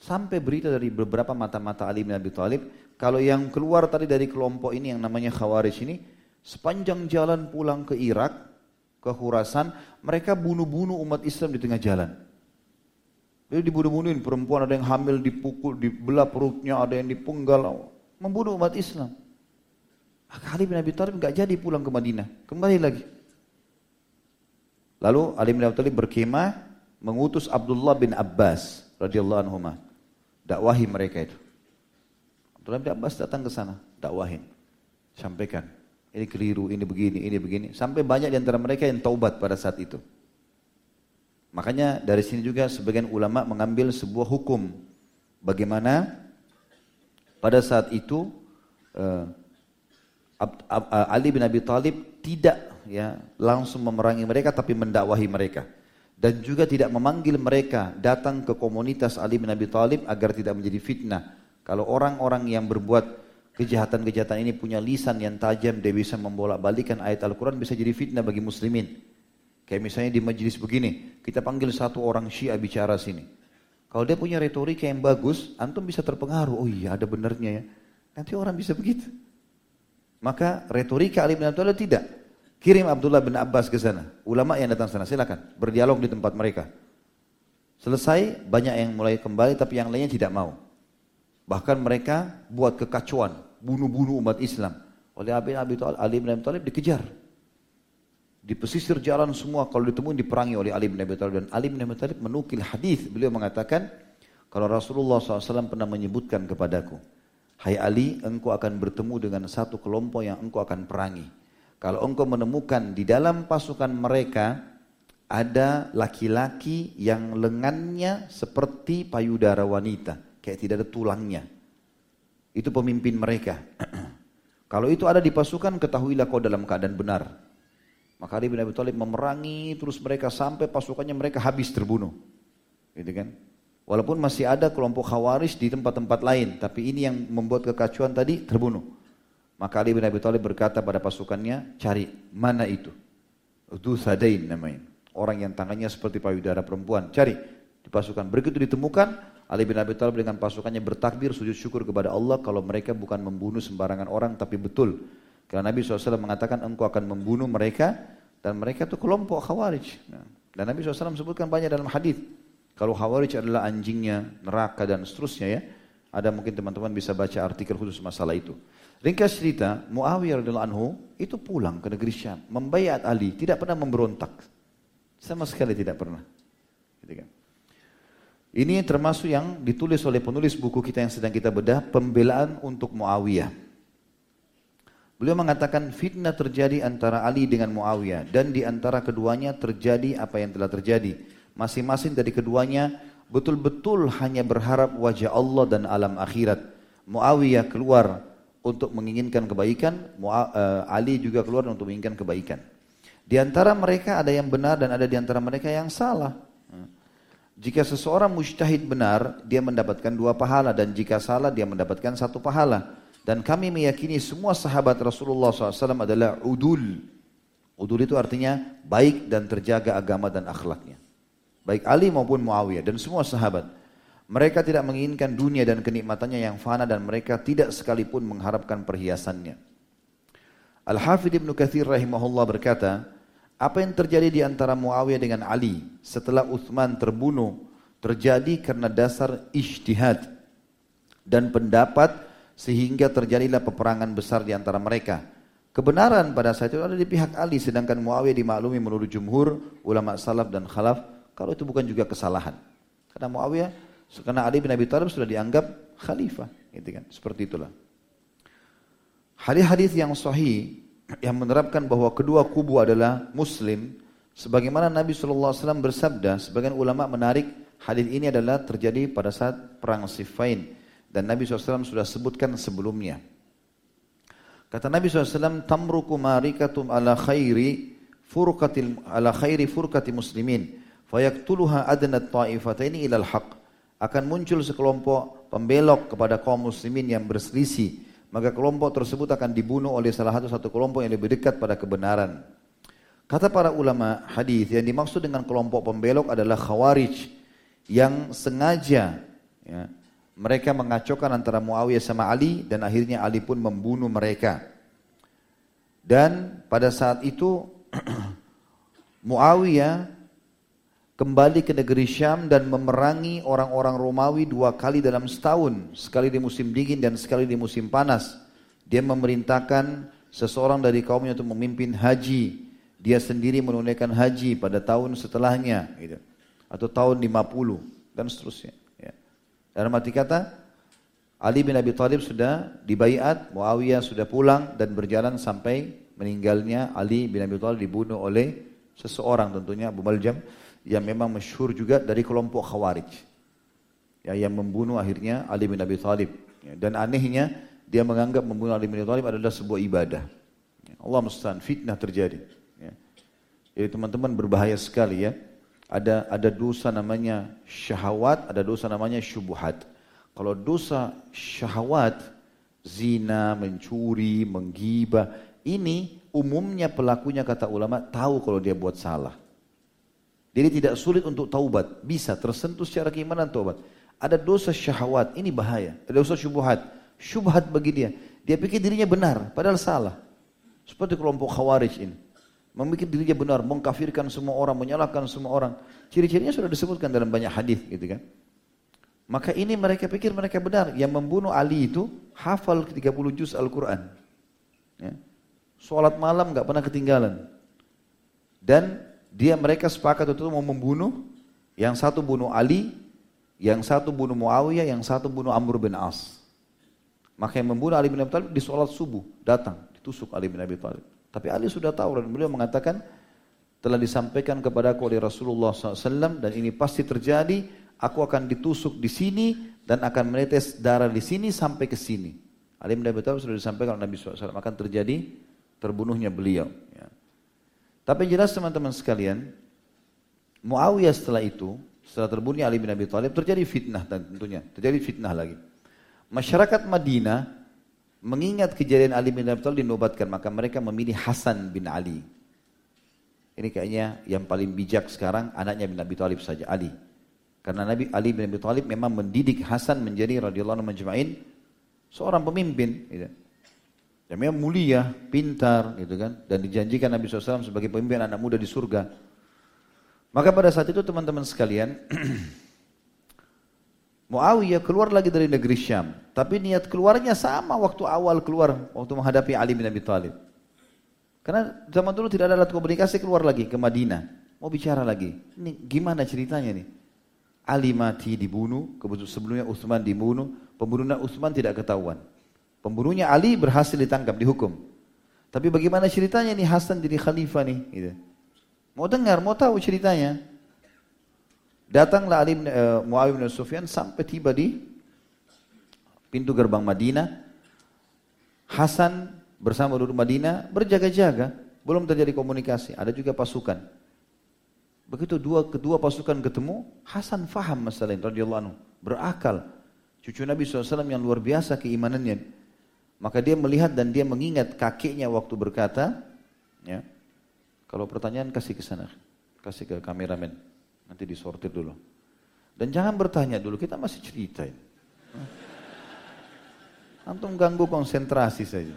A: sampai berita dari beberapa mata-mata Ali bin Abi Thalib, kalau yang keluar tadi dari kelompok ini yang namanya Khawarij ini, Sepanjang jalan pulang ke Irak, ke Khurasan, mereka bunuh-bunuh umat Islam di tengah jalan. Jadi dibunuh-bunuhin perempuan ada yang hamil dipukul, dibelah perutnya, ada yang dipenggal, membunuh umat Islam. Maka Ali bin Abi Thalib nggak jadi pulang ke Madinah, kembali lagi. Lalu Ali bin Abi Thalib berkemah mengutus Abdullah bin Abbas radhiyallahu anhu dakwahi mereka itu. Abdullah bin Abbas datang ke sana, dakwahin, sampaikan ini keliru, ini begini, ini begini. Sampai banyak di antara mereka yang taubat pada saat itu. Makanya dari sini juga sebagian ulama mengambil sebuah hukum. Bagaimana pada saat itu uh, Ali bin Abi Thalib tidak ya langsung memerangi mereka tapi mendakwahi mereka dan juga tidak memanggil mereka datang ke komunitas Ali bin Abi Thalib agar tidak menjadi fitnah. Kalau orang-orang yang berbuat kejahatan-kejahatan ini punya lisan yang tajam, dia bisa membolak-balikan ayat Al-Quran, bisa jadi fitnah bagi muslimin. Kayak misalnya di majelis begini, kita panggil satu orang syiah bicara sini. Kalau dia punya retorika yang bagus, antum bisa terpengaruh. Oh iya ada benernya ya. Nanti orang bisa begitu. Maka retorika Ali bin Abdullah tidak. Kirim Abdullah bin Abbas ke sana. Ulama yang datang sana, silakan berdialog di tempat mereka. Selesai, banyak yang mulai kembali tapi yang lainnya tidak mau. Bahkan mereka buat kekacauan bunuh-bunuh umat Islam. Oleh Abi Abi Talib, Ali bin Abi Thalib dikejar. Di pesisir jalan semua kalau ditemukan diperangi oleh Ali bin Abi Thalib dan Ali bin Abi Thalib menukil hadis beliau mengatakan kalau Rasulullah SAW pernah menyebutkan kepadaku, Hai Ali, engkau akan bertemu dengan satu kelompok yang engkau akan perangi. Kalau engkau menemukan di dalam pasukan mereka ada laki-laki yang lengannya seperti payudara wanita, kayak tidak ada tulangnya. Itu pemimpin mereka. Kalau itu ada di pasukan, ketahuilah kau dalam keadaan benar. Maka Ali bin Abi Thalib memerangi terus mereka sampai pasukannya mereka habis terbunuh. Gitu kan? Walaupun masih ada kelompok khawarij di tempat-tempat lain, tapi ini yang membuat kekacauan tadi terbunuh. Maka Ali bin Abi Thalib berkata pada pasukannya, cari mana itu? Sadain namanya. Orang yang tangannya seperti payudara perempuan. Cari di pasukan. Begitu ditemukan, Ali bin Abi Thalib dengan pasukannya bertakbir sujud syukur kepada Allah kalau mereka bukan membunuh sembarangan orang tapi betul. Karena Nabi SAW mengatakan engkau akan membunuh mereka dan mereka itu kelompok khawarij. Nah, dan Nabi SAW sebutkan banyak dalam hadis. Kalau khawarij adalah anjingnya, neraka dan seterusnya ya. Ada mungkin teman-teman bisa baca artikel khusus masalah itu. Ringkas cerita, Muawiyah radhiyallahu anhu itu pulang ke negeri Syam, membayar Ali, tidak pernah memberontak. Sama sekali tidak pernah. Gitu kan. Ini termasuk yang ditulis oleh penulis buku kita yang sedang kita bedah, pembelaan untuk Muawiyah. Beliau mengatakan fitnah terjadi antara Ali dengan Muawiyah dan di antara keduanya terjadi apa yang telah terjadi. Masing-masing dari keduanya betul-betul hanya berharap wajah Allah dan alam akhirat. Muawiyah keluar untuk menginginkan kebaikan, eh, Ali juga keluar untuk menginginkan kebaikan. Di antara mereka ada yang benar dan ada di antara mereka yang salah. Jika seseorang mujtahid benar, dia mendapatkan dua pahala dan jika salah dia mendapatkan satu pahala. Dan kami meyakini semua sahabat Rasulullah SAW adalah udul. Udul itu artinya baik dan terjaga agama dan akhlaknya. Baik Ali maupun Muawiyah dan semua sahabat. Mereka tidak menginginkan dunia dan kenikmatannya yang fana dan mereka tidak sekalipun mengharapkan perhiasannya. Al-Hafidh Ibn Kathir rahimahullah berkata, apa yang terjadi di antara Muawiyah dengan Ali setelah Uthman terbunuh terjadi karena dasar ijtihad dan pendapat sehingga terjadilah peperangan besar di antara mereka. Kebenaran pada saat itu ada di pihak Ali sedangkan Muawiyah dimaklumi menurut jumhur ulama salaf dan khalaf kalau itu bukan juga kesalahan. Karena Muawiyah karena Ali bin Abi Thalib sudah dianggap khalifah, gitu kan. Seperti itulah. Hadis-hadis yang sahih yang menerapkan bahwa kedua kubu adalah muslim sebagaimana Nabi SAW bersabda sebagian ulama menarik hadis ini adalah terjadi pada saat perang Siffin dan Nabi SAW sudah sebutkan sebelumnya. Kata Nabi SAW tamruku marikatum ala khairi furqatil ala khairi furqati muslimin fayaktuluha adnat ta'ifataini ilal haq. Akan muncul sekelompok pembelok kepada kaum muslimin yang berselisih maka kelompok tersebut akan dibunuh oleh salah satu satu kelompok yang lebih dekat pada kebenaran. Kata para ulama hadis yang dimaksud dengan kelompok pembelok adalah khawarij yang sengaja ya, mereka mengacaukan antara Muawiyah sama Ali dan akhirnya Ali pun membunuh mereka. Dan pada saat itu Muawiyah kembali ke negeri Syam dan memerangi orang-orang Romawi dua kali dalam setahun, sekali di musim dingin dan sekali di musim panas. Dia memerintahkan seseorang dari kaumnya untuk memimpin haji. Dia sendiri menunaikan haji pada tahun setelahnya, gitu. atau tahun 50 dan seterusnya. Ya. Dalam arti kata, Ali bin Abi Thalib sudah dibaiat, Muawiyah sudah pulang dan berjalan sampai meninggalnya Ali bin Abi Thalib dibunuh oleh seseorang tentunya Abu Maljam yang memang masyhur juga dari kelompok Khawarij. Ya, yang membunuh akhirnya Ali bin Abi Thalib. Ya, dan anehnya dia menganggap membunuh Ali bin Abi Thalib adalah sebuah ibadah. Ya, Allah mustahil fitnah terjadi. Ya. Jadi teman-teman berbahaya sekali ya. Ada ada dosa namanya syahwat, ada dosa namanya syubhat. Kalau dosa syahwat, zina, mencuri, menggibah, ini umumnya pelakunya kata ulama tahu kalau dia buat salah. Jadi tidak sulit untuk taubat. Bisa tersentuh secara keimanan taubat. Ada dosa syahwat, ini bahaya. Ada dosa syubhat. Syubhat bagi dia. Dia pikir dirinya benar, padahal salah. Seperti kelompok khawarij ini. Memikir dirinya benar, mengkafirkan semua orang, menyalahkan semua orang. Ciri-cirinya sudah disebutkan dalam banyak hadis, gitu kan. Maka ini mereka pikir mereka benar. Yang membunuh Ali itu hafal 30 juz Al-Quran. Ya. Sholat malam nggak pernah ketinggalan. Dan dia mereka sepakat untuk mau membunuh, yang satu bunuh Ali, yang satu bunuh Muawiyah, yang satu bunuh Amr bin As. Maka yang membunuh Ali bin Abi Thalib di sholat subuh datang ditusuk Ali bin Abi Thalib. Tapi Ali sudah tahu dan beliau mengatakan telah disampaikan kepada oleh Rasulullah SAW dan ini pasti terjadi. Aku akan ditusuk di sini dan akan menetes darah di sini sampai ke sini. Ali bin Abi Thalib sudah disampaikan oleh Nabi SAW akan terjadi terbunuhnya beliau. Tapi jelas teman-teman sekalian, Muawiyah setelah itu, setelah terbunuhnya Ali bin Abi Thalib, terjadi fitnah tentunya, terjadi fitnah lagi. Masyarakat Madinah mengingat kejadian Ali bin Abi Thalib dinobatkan, maka mereka memilih Hasan bin Ali. Ini kayaknya yang paling bijak sekarang anaknya bin Abi Thalib saja, Ali. Karena Nabi Ali bin Abi Thalib memang mendidik Hasan menjadi radhiyallahu anhu seorang pemimpin. Gitu. Yang memang mulia, pintar gitu kan. Dan dijanjikan Nabi SAW sebagai pemimpin anak muda di surga. Maka pada saat itu teman-teman sekalian, Muawiyah keluar lagi dari negeri Syam. Tapi niat keluarnya sama waktu awal keluar, waktu menghadapi Ali bin Abi Thalib. Karena zaman dulu tidak ada alat komunikasi keluar lagi ke Madinah. Mau bicara lagi. Ini gimana ceritanya nih? Ali mati dibunuh, kebetulan sebelumnya Utsman dibunuh, pembunuhan Utsman tidak ketahuan. Pembunuhnya Ali berhasil ditangkap, dihukum. Tapi bagaimana ceritanya nih Hasan jadi khalifah nih? Gitu. Mau dengar, mau tahu ceritanya. Datanglah Ali uh, Muawiyah bin Sufyan sampai tiba di pintu gerbang Madinah. Hasan bersama duduk Madinah berjaga-jaga, belum terjadi komunikasi. Ada juga pasukan. Begitu dua kedua pasukan ketemu, Hasan faham masalah ini radhiyallahu anhu, berakal. Cucu Nabi SAW yang luar biasa keimanannya. Maka dia melihat dan dia mengingat kakeknya waktu berkata, ya, kalau pertanyaan kasih ke sana, kasih ke kameramen, nanti disortir dulu. Dan jangan bertanya dulu, kita masih cerita ini. Antum ganggu konsentrasi saja.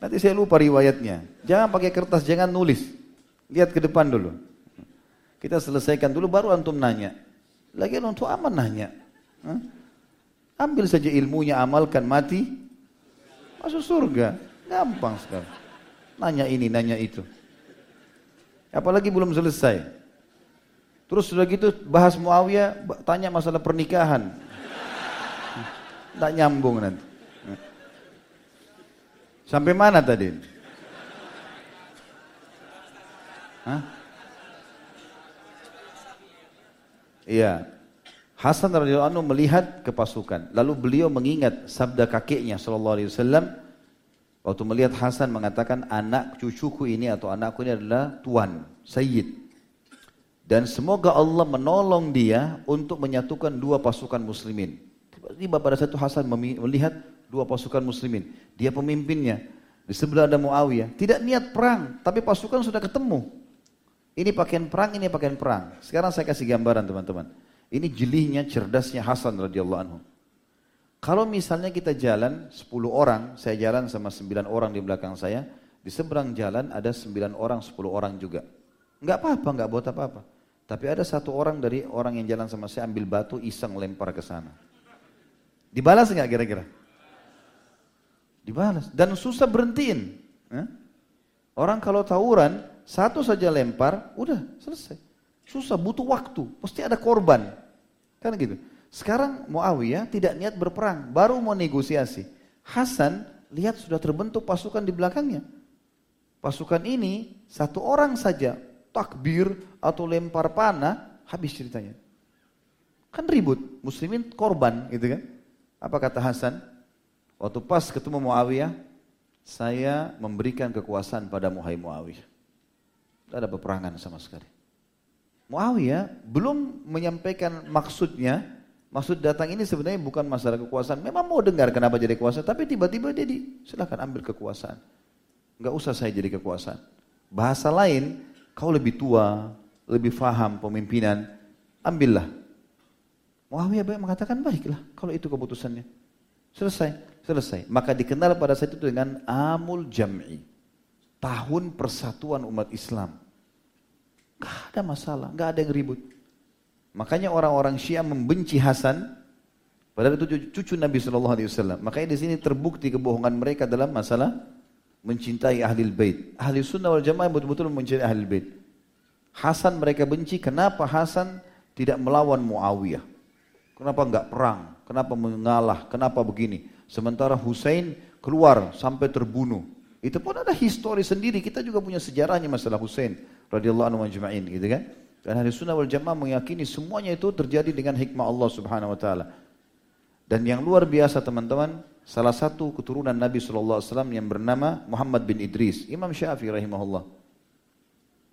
A: Nanti saya lupa riwayatnya. Jangan pakai kertas, jangan nulis. Lihat ke depan dulu. Kita selesaikan dulu baru antum nanya. Lagi untuk aman nanya. Hah? Ambil saja ilmunya, amalkan, mati, masuk surga. Gampang sekali. Nanya ini, nanya itu. Apalagi belum selesai. Terus sudah gitu bahas Muawiyah, tanya masalah pernikahan. Tidak nyambung nanti. Sampai mana tadi? Hah? Iya. Hasan radhiyallahu anhu melihat ke pasukan. Lalu beliau mengingat sabda kakeknya sallallahu alaihi wasallam waktu melihat Hasan mengatakan anak cucuku ini atau anakku ini adalah tuan, sayyid. Dan semoga Allah menolong dia untuk menyatukan dua pasukan muslimin. Tiba-tiba pada satu Hasan melihat dua pasukan muslimin. Dia pemimpinnya. Di sebelah ada Muawiyah. Tidak niat perang, tapi pasukan sudah ketemu. Ini pakaian perang, ini pakaian perang. Sekarang saya kasih gambaran teman-teman. Ini jelihnya, cerdasnya Hasan radhiyallahu anhu. Kalau misalnya kita jalan 10 orang, saya jalan sama 9 orang di belakang saya, di seberang jalan ada 9 orang, 10 orang juga. Enggak apa-apa, enggak buat apa-apa. Tapi ada satu orang dari orang yang jalan sama saya ambil batu iseng lempar ke sana. Dibalas enggak kira-kira? Dibalas. Dan susah berhentiin. Orang kalau tawuran, satu saja lempar, udah selesai. Susah, butuh waktu. Pasti ada korban. Kan gitu. Sekarang Muawiyah tidak niat berperang, baru mau negosiasi. Hasan lihat sudah terbentuk pasukan di belakangnya. Pasukan ini satu orang saja takbir atau lempar panah habis ceritanya. Kan ribut, muslimin korban gitu kan. Apa kata Hasan? Waktu pas ketemu Muawiyah, saya memberikan kekuasaan pada Muhai Muawiyah. Tidak ada peperangan sama sekali. Muawiyah belum menyampaikan maksudnya. Maksud datang ini sebenarnya bukan masalah kekuasaan. Memang mau dengar kenapa jadi kekuasaan, tapi tiba-tiba dia di, silahkan ambil kekuasaan. Enggak usah saya jadi kekuasaan. Bahasa lain, kau lebih tua, lebih faham pemimpinan, ambillah. Muawiyah mengatakan baiklah kalau itu keputusannya. Selesai, selesai. Maka dikenal pada saat itu dengan Amul Jam'i. Tahun persatuan umat Islam. Gak ada masalah, gak ada yang ribut. Makanya orang-orang Syiah membenci Hasan, padahal itu cucu Nabi Shallallahu Alaihi Wasallam. Makanya di sini terbukti kebohongan mereka dalam masalah mencintai ahli bait. Ahli sunnah wal jamaah betul-betul mencintai ahli bait. Hasan mereka benci. Kenapa Hasan tidak melawan Muawiyah? Kenapa enggak perang? Kenapa mengalah? Kenapa begini? Sementara Hussein keluar sampai terbunuh. Itu pun ada histori sendiri. Kita juga punya sejarahnya masalah Hussein radhiyallahu anhu majma'in gitu kan. Dan ahli sunnah wal jamaah meyakini semuanya itu terjadi dengan hikmah Allah subhanahu wa ta'ala. Dan yang luar biasa teman-teman, salah satu keturunan Nabi SAW yang bernama Muhammad bin Idris, Imam Syafi'i rahimahullah.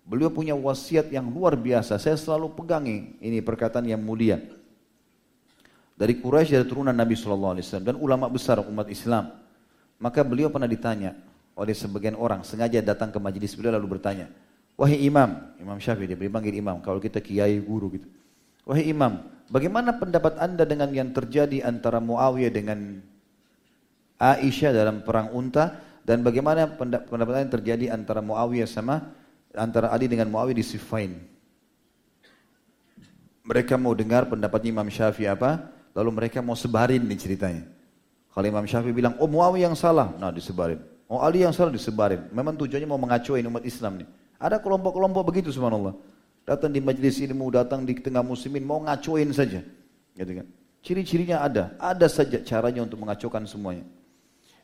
A: Beliau punya wasiat yang luar biasa, saya selalu pegangi ini perkataan yang mulia. Dari Quraisy dari turunan Nabi SAW dan ulama besar umat Islam. Maka beliau pernah ditanya oleh sebagian orang, sengaja datang ke majelis beliau lalu bertanya, Wahai imam, imam syafi'i dia dipanggil imam, kalau kita kiai guru gitu. Wahai imam, bagaimana pendapat anda dengan yang terjadi antara Muawiyah dengan Aisyah dalam perang unta dan bagaimana pendapat yang terjadi antara Muawiyah sama antara Ali dengan Muawiyah di Siffin. Mereka mau dengar pendapatnya Imam Syafi'i apa, lalu mereka mau sebarin nih ceritanya. Kalau Imam Syafi'i bilang, oh Muawiyah yang salah, nah disebarin. Oh Ali yang salah disebarin. Memang tujuannya mau mengacuin umat Islam nih. Ada kelompok-kelompok begitu subhanallah. Datang di majelis ilmu, datang di tengah muslimin, mau ngacuin saja. Gitu kan. Ciri-cirinya ada, ada saja caranya untuk mengacukan semuanya.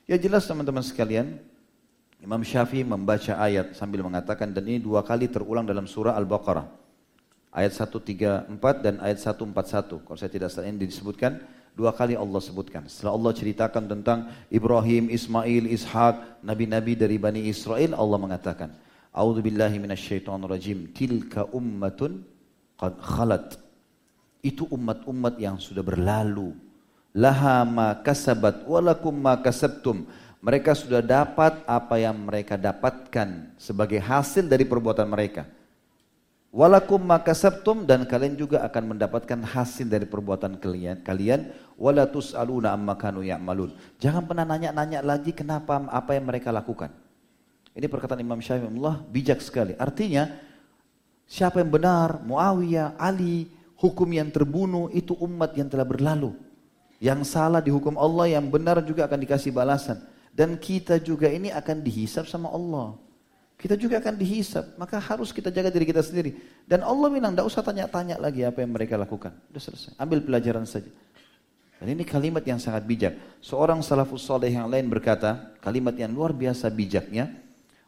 A: Ya jelas teman-teman sekalian, Imam Syafi'i membaca ayat sambil mengatakan dan ini dua kali terulang dalam surah Al-Baqarah. Ayat 134 dan ayat 141. Kalau saya tidak salah ini disebutkan dua kali Allah sebutkan. Setelah Allah ceritakan tentang Ibrahim, Ismail, Ishak, nabi-nabi dari Bani Israel, Allah mengatakan, A'udzu billahi minasyaitonir rajim. Tilka ummatun qad khalat. Itu umat-umat yang sudah berlalu. Laha ma kasabat walakum ma kasabtum. Mereka sudah dapat apa yang mereka dapatkan sebagai hasil dari perbuatan mereka. Walakum makasabtum dan kalian juga akan mendapatkan hasil dari perbuatan kalian. Kalian wala tus'aluna amma kanu ya'malun. Jangan pernah nanya-nanya lagi kenapa apa yang mereka lakukan. Ini perkataan Imam Syafi'i Allah bijak sekali. Artinya siapa yang benar, Muawiyah, Ali, hukum yang terbunuh itu umat yang telah berlalu. Yang salah dihukum Allah, yang benar juga akan dikasih balasan. Dan kita juga ini akan dihisap sama Allah. Kita juga akan dihisap, maka harus kita jaga diri kita sendiri. Dan Allah bilang, tidak usah tanya-tanya lagi apa yang mereka lakukan. Sudah selesai, ambil pelajaran saja. Dan ini kalimat yang sangat bijak. Seorang salafus soleh yang lain berkata, kalimat yang luar biasa bijaknya.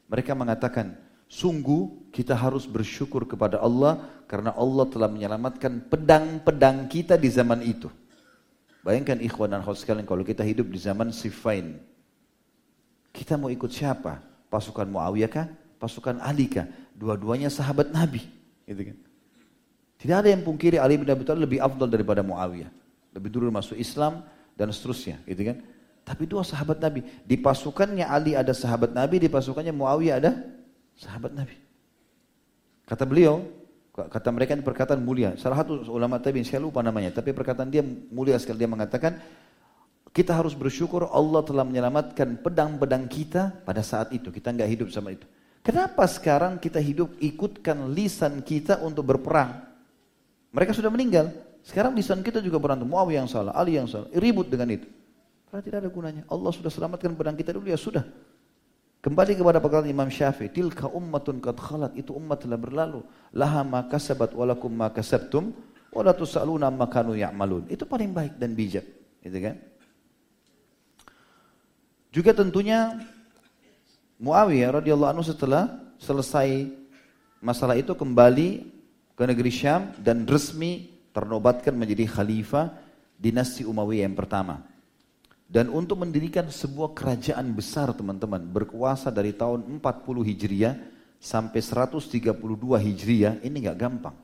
A: Mereka mengatakan, sungguh kita harus bersyukur kepada Allah karena Allah telah menyelamatkan pedang-pedang kita di zaman itu. Bayangkan ikhwan dan khawat sekalian kalau kita hidup di zaman Sifain. Kita mau ikut siapa? Pasukan Muawiyah kah? pasukan Ali kah? Dua-duanya sahabat Nabi. Gitu kan. Tidak ada yang pungkiri Ali bin Abi Thalib lebih afdal daripada Muawiyah. Lebih dulu masuk Islam dan seterusnya, gitu kan. Tapi dua sahabat Nabi. Di pasukannya Ali ada sahabat Nabi, di pasukannya Muawiyah ada sahabat Nabi. Kata beliau, kata mereka ini perkataan mulia. Salah satu ulama tabi'in saya lupa namanya, tapi perkataan dia mulia sekali dia mengatakan kita harus bersyukur Allah telah menyelamatkan pedang-pedang kita pada saat itu. Kita nggak hidup sama itu. Kenapa sekarang kita hidup ikutkan lisan kita untuk berperang? Mereka sudah meninggal. Sekarang lisan kita juga berantem. Muawiyah yang salah, Ali yang salah. Ribut dengan itu. Karena tidak ada gunanya. Allah sudah selamatkan pedang kita dulu ya sudah. Kembali kepada perkataan Imam Syafi'i, tilka ummatun qad khalat, itu umat telah berlalu. Laha ma kasabat walakum ma kasabtum wa la tusaluna ma kanu ya'malun. Itu paling baik dan bijak, gitu kan? Juga tentunya Muawiyah radhiyallahu anhu setelah selesai masalah itu kembali ke negeri Syam dan resmi ternobatkan menjadi khalifah dinasti Umayyah yang pertama. Dan untuk mendirikan sebuah kerajaan besar teman-teman, berkuasa dari tahun 40 Hijriah sampai 132 Hijriah, ini nggak gampang.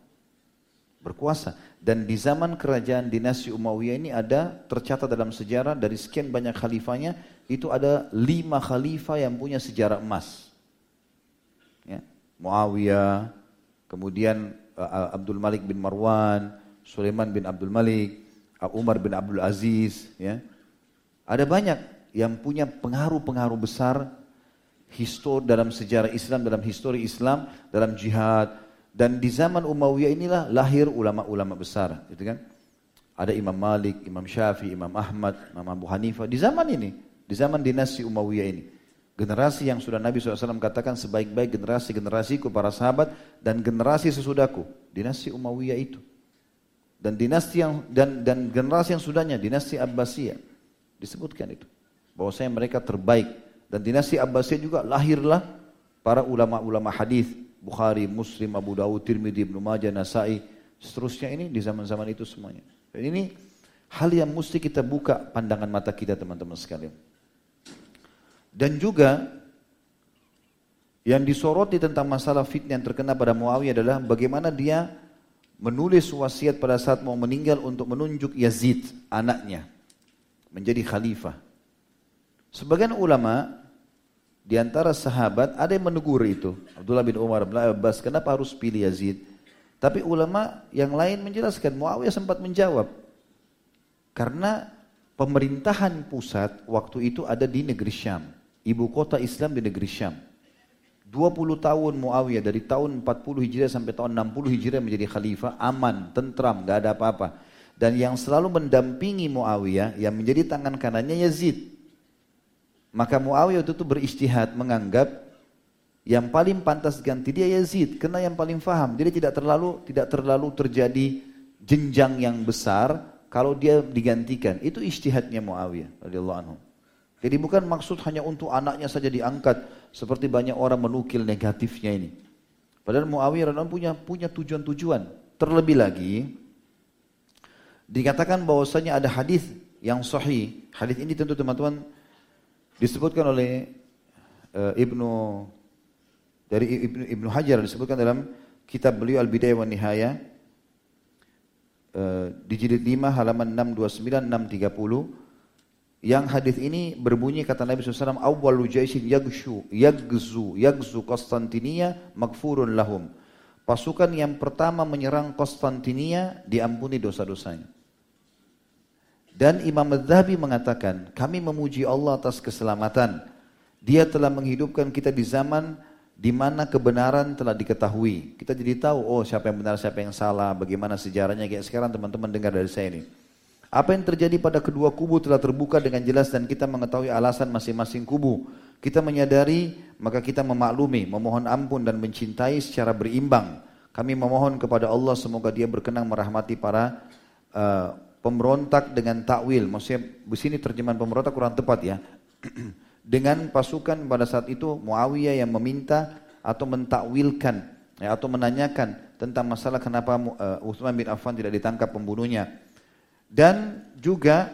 A: Berkuasa. Dan di zaman kerajaan dinasti Umayyah ini ada tercatat dalam sejarah dari sekian banyak khalifahnya, itu ada lima khalifah yang punya sejarah emas. Ya. Muawiyah, kemudian uh, Abdul Malik bin Marwan, Sulaiman bin Abdul Malik, Umar bin Abdul Aziz. Ya. Ada banyak yang punya pengaruh-pengaruh besar histori dalam sejarah Islam, dalam histori Islam, dalam jihad. Dan di zaman Umayyah inilah lahir ulama-ulama besar. Gitu kan? Ada Imam Malik, Imam Syafi'i, Imam Ahmad, Imam Abu Hanifah. Di zaman ini. Di zaman dinasti Umayyah ini. Generasi yang sudah Nabi SAW katakan sebaik-baik generasi-generasiku para sahabat dan generasi sesudahku. Dinasti Umayyah itu. Dan dinasti yang dan dan generasi yang sudahnya dinasti Abbasiyah disebutkan itu. Bahwasanya mereka terbaik dan dinasti Abbasiyah juga lahirlah para ulama-ulama hadis Bukhari, Muslim, Abu Dawud, Tirmidzi, Ibnu Majah, Nasai, seterusnya ini di zaman-zaman itu semuanya. Dan ini hal yang mesti kita buka pandangan mata kita teman-teman sekalian. Dan juga yang disoroti tentang masalah fitnah yang terkena pada Muawiyah adalah bagaimana dia menulis wasiat pada saat mau meninggal untuk menunjuk Yazid, anaknya, menjadi khalifah. Sebagian ulama di antara sahabat ada yang menegur itu. Abdullah bin Umar bin Abbas, kenapa harus pilih Yazid? Tapi ulama yang lain menjelaskan, Muawiyah sempat menjawab. Karena pemerintahan pusat waktu itu ada di negeri Syam ibu kota Islam di negeri Syam. 20 tahun Muawiyah dari tahun 40 Hijriah sampai tahun 60 Hijriah menjadi khalifah, aman, tentram, gak ada apa-apa. Dan yang selalu mendampingi Muawiyah yang menjadi tangan kanannya Yazid. Maka Muawiyah itu beristihad menganggap yang paling pantas ganti dia Yazid karena yang paling faham. Jadi tidak terlalu tidak terlalu terjadi jenjang yang besar kalau dia digantikan. Itu istihadnya Muawiyah radhiyallahu anhu. Jadi bukan maksud hanya untuk anaknya saja diangkat seperti banyak orang menukil negatifnya ini. Padahal Muawiyah radhiyallahu punya punya tujuan-tujuan. Terlebih lagi dikatakan bahwasanya ada hadis yang sahih. Hadis ini tentu teman-teman disebutkan oleh uh, Ibnu dari Ibnu, Ibnu Hajar disebutkan dalam kitab beliau Al-Bidayah wa Nihaya uh, di jilid 5 halaman 629 630 yang hadis ini berbunyi kata Nabi SAW, awwalu jaisin yagshu, yagzu, yagzu Konstantinia magfurun lahum. Pasukan yang pertama menyerang Konstantinia diampuni dosa-dosanya. Dan Imam Madhabi mengatakan, kami memuji Allah atas keselamatan. Dia telah menghidupkan kita di zaman di mana kebenaran telah diketahui. Kita jadi tahu, oh siapa yang benar, siapa yang salah, bagaimana sejarahnya. Kayak sekarang teman-teman dengar dari saya ini. Apa yang terjadi pada kedua kubu telah terbuka dengan jelas dan kita mengetahui alasan masing-masing kubu. Kita menyadari, maka kita memaklumi, memohon ampun dan mencintai secara berimbang. Kami memohon kepada Allah semoga dia berkenan merahmati para uh, pemberontak dengan takwil. Maksudnya di sini terjemahan pemberontak kurang tepat ya. dengan pasukan pada saat itu Muawiyah yang meminta atau mentakwilkan ya, atau menanyakan tentang masalah kenapa uh, Utsman bin Affan tidak ditangkap pembunuhnya. Dan juga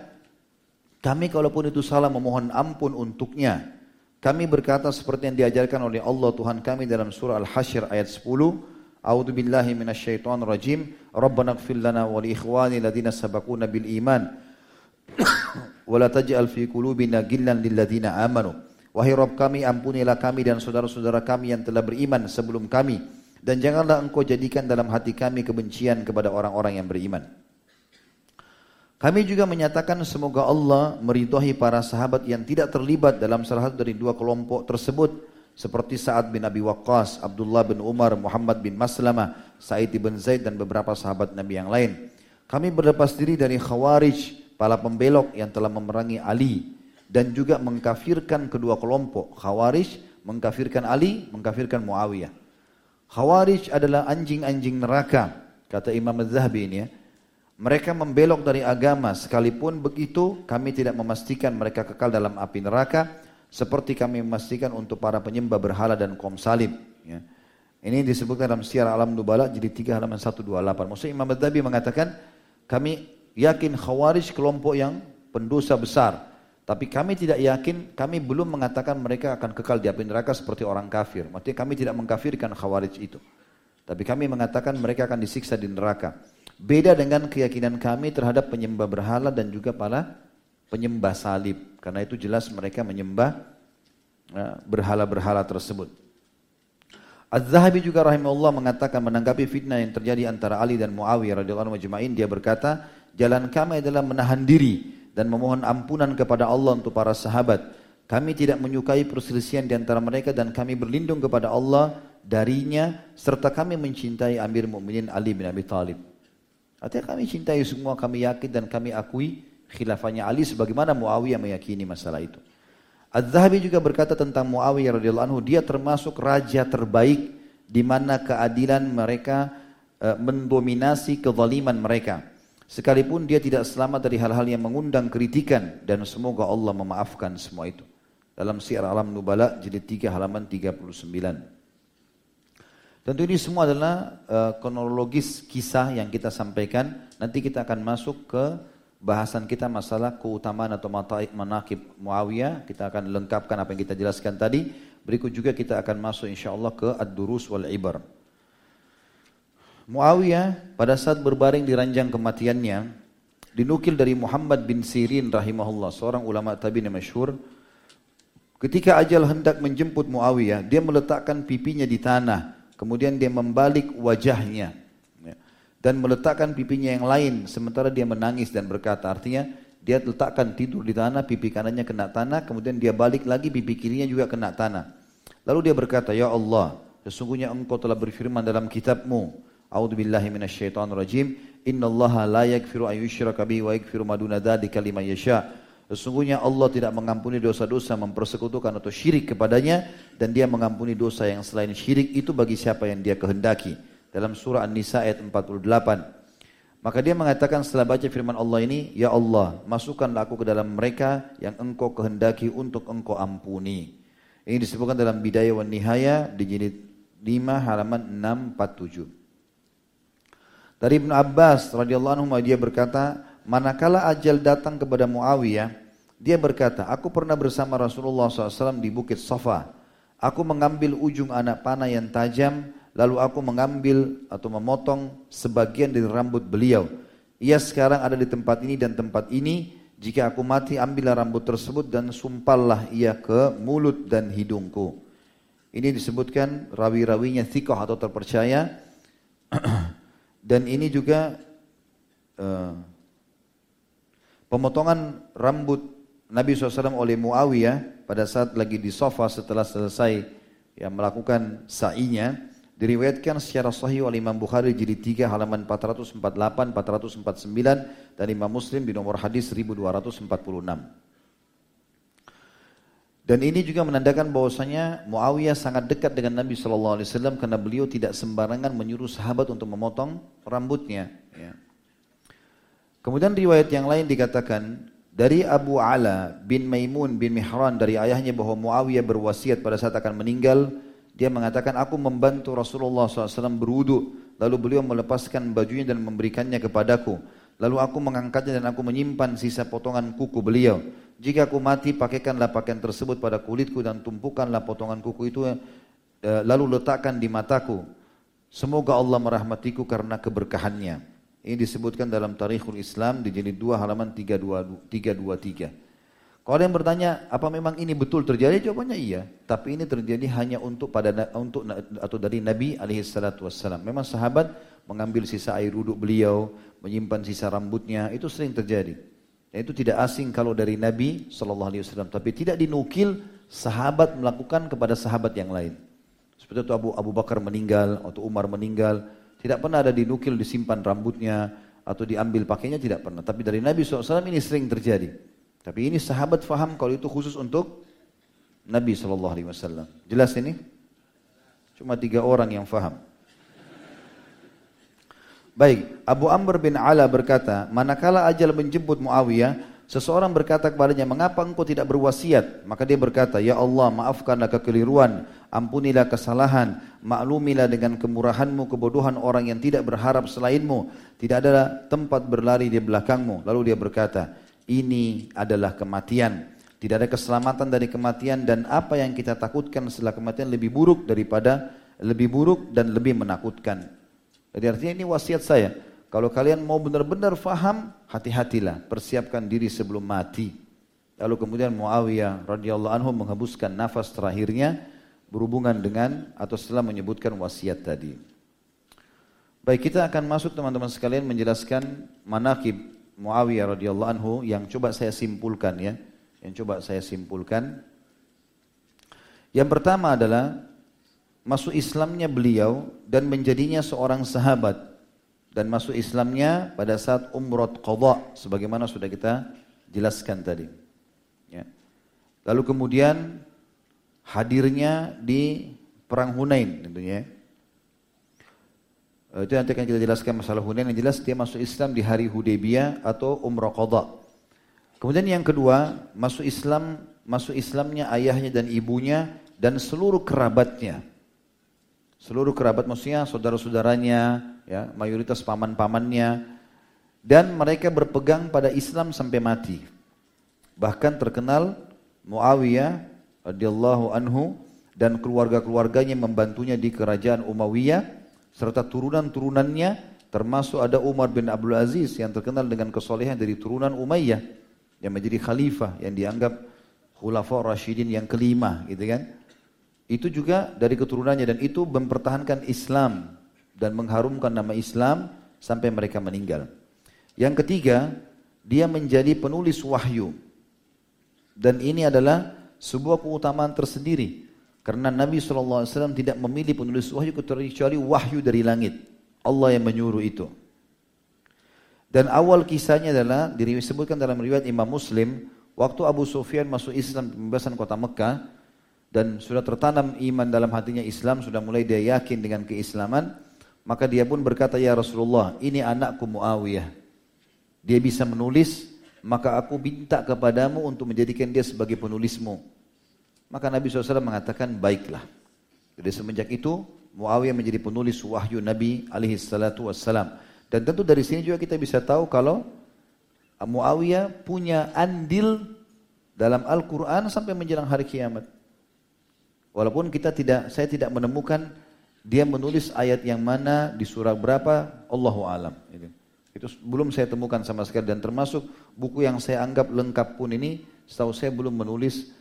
A: kami kalaupun itu salah memohon ampun untuknya. Kami berkata seperti yang diajarkan oleh Allah Tuhan kami dalam surah Al-Hasyr ayat 10. A'udzu billahi minasyaitonir rajim. Rabbana ighfir lana wa li ikhwani alladziina sabaquna bil iman wala taj'al fi qulubina ghillan lil ladzina amanu. Wahai Rabb kami, ampunilah kami dan saudara-saudara kami yang telah beriman sebelum kami. Dan janganlah engkau jadikan dalam hati kami kebencian kepada orang-orang yang beriman. Kami juga menyatakan semoga Allah meridhai para sahabat yang tidak terlibat dalam salah satu dari dua kelompok tersebut. Seperti Sa'ad bin Abi Waqqas, Abdullah bin Umar, Muhammad bin Maslamah, Sa'id bin Zaid dan beberapa sahabat Nabi yang lain. Kami berlepas diri dari khawarij, para pembelok yang telah memerangi Ali dan juga mengkafirkan kedua kelompok. Khawarij mengkafirkan Ali, mengkafirkan Muawiyah. Khawarij adalah anjing-anjing neraka, kata Imam Az-Zahabi ini ya. Mereka membelok dari agama, sekalipun begitu kami tidak memastikan mereka kekal dalam api neraka, seperti kami memastikan untuk para penyembah berhala dan kaum salib. Ya. Ini disebutkan dalam siar alam nubala jadi 3 halaman 128. Maksudnya Imam Az-Zahabi mengatakan, kami yakin khawarij kelompok yang pendosa besar. Tapi kami tidak yakin, kami belum mengatakan mereka akan kekal di api neraka seperti orang kafir. Maksudnya kami tidak mengkafirkan khawarij itu. Tapi kami mengatakan mereka akan disiksa di neraka. Beda dengan keyakinan kami terhadap penyembah berhala dan juga para penyembah salib. Karena itu jelas mereka menyembah ya, berhala-berhala tersebut. Az-Zahabi juga rahimahullah mengatakan menanggapi fitnah yang terjadi antara Ali dan Muawiyah radhiyallahu anhu dia berkata, Jalan kami adalah menahan diri dan memohon ampunan kepada Allah untuk para sahabat. Kami tidak menyukai perselisihan di antara mereka dan kami berlindung kepada Allah darinya serta kami mencintai Amir Mu'minin Ali bin Abi Thalib. Artinya kami cintai semua, kami yakin dan kami akui khilafahnya Ali sebagaimana Muawiyah meyakini masalah itu. Az-Zahabi juga berkata tentang Muawiyah radhiyallahu anhu, dia termasuk raja terbaik di mana keadilan mereka e, mendominasi kezaliman mereka. Sekalipun dia tidak selamat dari hal-hal yang mengundang kritikan dan semoga Allah memaafkan semua itu. Dalam Syiar Alam Nubala jilid 3 halaman 39. Tentu ini semua adalah uh, kronologis kisah yang kita sampaikan. Nanti kita akan masuk ke bahasan kita masalah keutamaan atau manakib Muawiyah. Kita akan lengkapkan apa yang kita jelaskan tadi. Berikut juga kita akan masuk insya Allah ke Ad-Durus wal Ibar. Muawiyah pada saat berbaring di ranjang kematiannya dinukil dari Muhammad bin Sirin rahimahullah seorang ulama tabi'in masyhur ketika ajal hendak menjemput Muawiyah dia meletakkan pipinya di tanah kemudian dia membalik wajahnya ya, dan meletakkan pipinya yang lain sementara dia menangis dan berkata artinya dia letakkan tidur di tanah pipi kanannya kena tanah kemudian dia balik lagi pipi kirinya juga kena tanah lalu dia berkata ya Allah sesungguhnya engkau telah berfirman dalam kitabmu A'udzu billahi minasyaitonir rajim. Innallaha la yaghfiru an yushraka bihi wa yaghfiru ma duna dzalika liman yasha. Sesungguhnya Allah tidak mengampuni dosa-dosa mempersekutukan atau syirik kepadanya dan dia mengampuni dosa yang selain syirik itu bagi siapa yang dia kehendaki. Dalam surah An-Nisa ayat 48. Maka dia mengatakan setelah baca firman Allah ini, Ya Allah, masukkanlah aku ke dalam mereka yang engkau kehendaki untuk engkau ampuni. Ini disebutkan dalam Bidayah wa Nihaya di jilid 5 halaman 647. Dari Ibnu Abbas radhiyallahu anhu dia berkata, manakala ajal datang kepada Muawiyah, dia berkata, aku pernah bersama Rasulullah SAW di Bukit Safa. Aku mengambil ujung anak panah yang tajam, lalu aku mengambil atau memotong sebagian dari rambut beliau. Ia sekarang ada di tempat ini dan tempat ini. Jika aku mati, ambillah rambut tersebut dan sumpallah ia ke mulut dan hidungku. Ini disebutkan rawi-rawinya thikoh atau terpercaya Dan ini juga uh, pemotongan rambut Nabi SAW oleh Muawiyah pada saat lagi di sofa setelah selesai yang melakukan sa'inya diriwayatkan secara sahih oleh Imam Bukhari jilid 3 halaman 448, 449 dan Imam Muslim di nomor hadis 1246. Dan ini juga menandakan bahwasanya Muawiyah sangat dekat dengan Nabi Shallallahu Alaihi Wasallam karena beliau tidak sembarangan menyuruh sahabat untuk memotong rambutnya. Ya. Kemudian riwayat yang lain dikatakan dari Abu Ala bin Maimun bin Mihran dari ayahnya bahwa Muawiyah berwasiat pada saat akan meninggal. Dia mengatakan aku membantu Rasulullah SAW berwudu lalu beliau melepaskan bajunya dan memberikannya kepadaku. Lalu aku mengangkatnya dan aku menyimpan sisa potongan kuku beliau. Jika aku mati, pakaikanlah pakaian tersebut pada kulitku dan tumpukanlah potongan kuku itu eh, lalu letakkan di mataku. Semoga Allah merahmatiku karena keberkahannya. Ini disebutkan dalam Tarikhul Islam di jilid 2 halaman 323. Kalau ada yang bertanya, apa memang ini betul terjadi? Jawabannya iya. Tapi ini terjadi hanya untuk pada untuk atau dari Nabi alaihi salatu wassalam. Memang sahabat mengambil sisa air wudhu beliau, menyimpan sisa rambutnya, itu sering terjadi. Dan itu tidak asing kalau dari Nabi Shallallahu Alaihi Wasallam, tapi tidak dinukil sahabat melakukan kepada sahabat yang lain. Seperti itu Abu Abu Bakar meninggal atau Umar meninggal, tidak pernah ada dinukil disimpan rambutnya atau diambil pakainya tidak pernah. Tapi dari Nabi SAW ini sering terjadi. Tapi ini sahabat faham kalau itu khusus untuk Nabi Shallallahu Alaihi Wasallam. Jelas ini? Cuma tiga orang yang faham. Baik, Abu Amr bin Ala berkata, manakala ajal menjemput Muawiyah, seseorang berkata kepadanya, mengapa engkau tidak berwasiat? Maka dia berkata, ya Allah maafkanlah kekeliruan, ampunilah kesalahan, maklumilah dengan kemurahanmu kebodohan orang yang tidak berharap selainmu, tidak ada tempat berlari di belakangmu. Lalu dia berkata, ini adalah kematian. Tidak ada keselamatan dari kematian dan apa yang kita takutkan setelah kematian lebih buruk daripada lebih buruk dan lebih menakutkan. Jadi artinya ini wasiat saya. Kalau kalian mau benar-benar faham, hati-hatilah, persiapkan diri sebelum mati. Lalu kemudian Muawiyah radhiyallahu anhu menghembuskan nafas terakhirnya berhubungan dengan atau setelah menyebutkan wasiat tadi. Baik, kita akan masuk teman-teman sekalian menjelaskan manakib Muawiyah radhiyallahu anhu yang coba saya simpulkan ya. Yang coba saya simpulkan. Yang pertama adalah masuk Islamnya beliau dan menjadinya seorang sahabat dan masuk Islamnya pada saat umrah qadha sebagaimana sudah kita jelaskan tadi. Ya. Lalu kemudian hadirnya di perang Hunain tentunya. Eh, itu nanti akan kita jelaskan masalah Hunain yang jelas dia masuk Islam di hari Hudaybiyah atau umrah qadha. Kemudian yang kedua, masuk Islam masuk Islamnya ayahnya dan ibunya dan seluruh kerabatnya seluruh kerabat maksudnya saudara-saudaranya, ya, mayoritas paman-pamannya, dan mereka berpegang pada Islam sampai mati. Bahkan terkenal Muawiyah radhiyallahu anhu dan keluarga-keluarganya membantunya di kerajaan Umayyah serta turunan-turunannya termasuk ada Umar bin Abdul Aziz yang terkenal dengan kesolehan dari turunan Umayyah yang menjadi khalifah yang dianggap khulafa Rashidin yang kelima gitu kan. Itu juga dari keturunannya dan itu mempertahankan Islam dan mengharumkan nama Islam sampai mereka meninggal. Yang ketiga, dia menjadi penulis wahyu. Dan ini adalah sebuah keutamaan tersendiri. Karena Nabi SAW tidak memilih penulis wahyu kecuali wahyu dari langit. Allah yang menyuruh itu. Dan awal kisahnya adalah disebutkan dalam riwayat Imam Muslim, waktu Abu Sufyan masuk Islam pembebasan kota Mekah, dan sudah tertanam iman dalam hatinya Islam, sudah mulai dia yakin dengan keislaman, maka dia pun berkata, Ya Rasulullah, ini anakku Muawiyah. Dia bisa menulis, maka aku minta kepadamu untuk menjadikan dia sebagai penulismu. Maka Nabi SAW mengatakan, baiklah. Jadi semenjak itu, Muawiyah menjadi penulis wahyu Nabi alaihi salatu wassalam. Dan tentu dari sini juga kita bisa tahu kalau Muawiyah punya andil dalam Al-Quran sampai menjelang hari kiamat. Walaupun kita tidak, saya tidak menemukan dia menulis ayat yang mana di surah berapa, Allahu alam. Itu, itu belum saya temukan sama sekali dan termasuk buku yang saya anggap lengkap pun ini, setahu saya belum menulis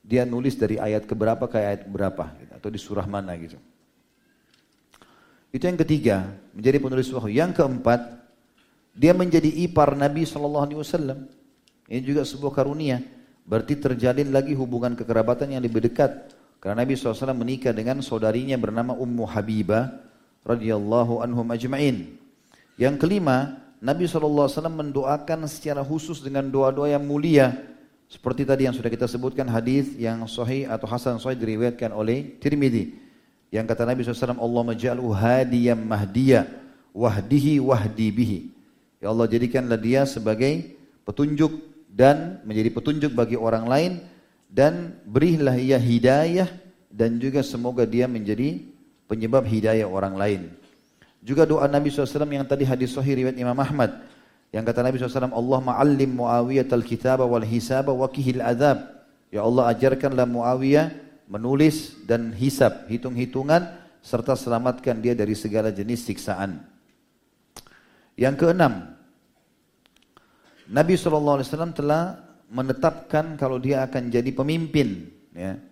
A: dia nulis dari ayat keberapa ke ayat berapa gitu, atau di surah mana gitu. Itu yang ketiga, menjadi penulis wahyu. Yang keempat, dia menjadi ipar Nabi Shallallahu Alaihi Wasallam. Ini juga sebuah karunia. Berarti terjalin lagi hubungan kekerabatan yang lebih dekat. Karena Nabi SAW menikah dengan saudarinya bernama Ummu Habibah radhiyallahu anhum ajma'in. Yang kelima, Nabi SAW mendoakan secara khusus dengan doa-doa yang mulia. Seperti tadi yang sudah kita sebutkan hadis yang sahih atau hasan sahih diriwayatkan oleh Tirmidzi. Yang kata Nabi SAW, Allah maja'alhu hadiyam mahdiya, wahdihi wahdi bihi. Ya Allah jadikanlah dia sebagai petunjuk dan menjadi petunjuk bagi orang lain dan berilah ia hidayah dan juga semoga dia menjadi penyebab hidayah orang lain. Juga doa Nabi SAW yang tadi hadis sahih riwayat Imam Ahmad. Yang kata Nabi SAW, Allah ma'allim Muawiyah al-kitaba wal hisaba wa kihil adab. Ya Allah ajarkanlah Muawiyah menulis dan hisab, hitung-hitungan, serta selamatkan dia dari segala jenis siksaan. Yang keenam, Nabi SAW telah menetapkan kalau dia akan jadi pemimpin. Ya.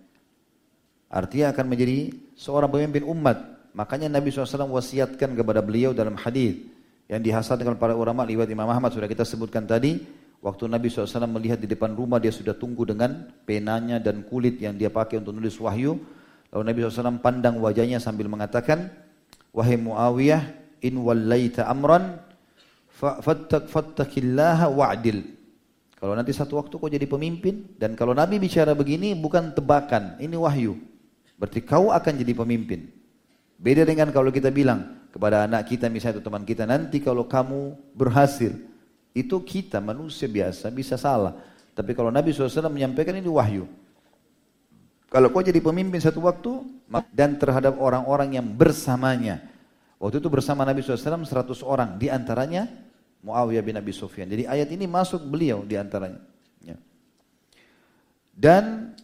A: Artinya akan menjadi seorang pemimpin umat. Makanya Nabi SAW wasiatkan kepada beliau dalam hadis yang dihasilkan para ulama lewat Imam Ahmad sudah kita sebutkan tadi. Waktu Nabi SAW melihat di depan rumah dia sudah tunggu dengan penanya dan kulit yang dia pakai untuk nulis wahyu. Lalu Nabi SAW pandang wajahnya sambil mengatakan, Wahai Muawiyah, in wallaita amran, fattakillaha wa'dil. Kalau nanti satu waktu kau jadi pemimpin, dan kalau Nabi bicara begini bukan tebakan, ini wahyu. Berarti kau akan jadi pemimpin. Beda dengan kalau kita bilang kepada anak kita misalnya atau teman kita, nanti kalau kamu berhasil, itu kita manusia biasa bisa salah. Tapi kalau Nabi SAW menyampaikan ini wahyu. Kalau kau jadi pemimpin satu waktu, dan terhadap orang-orang yang bersamanya. Waktu itu bersama Nabi SAW 100 orang, di antaranya Muawiyah bin Abi Sufyan. Jadi ayat ini masuk beliau di antaranya. Ya. Dan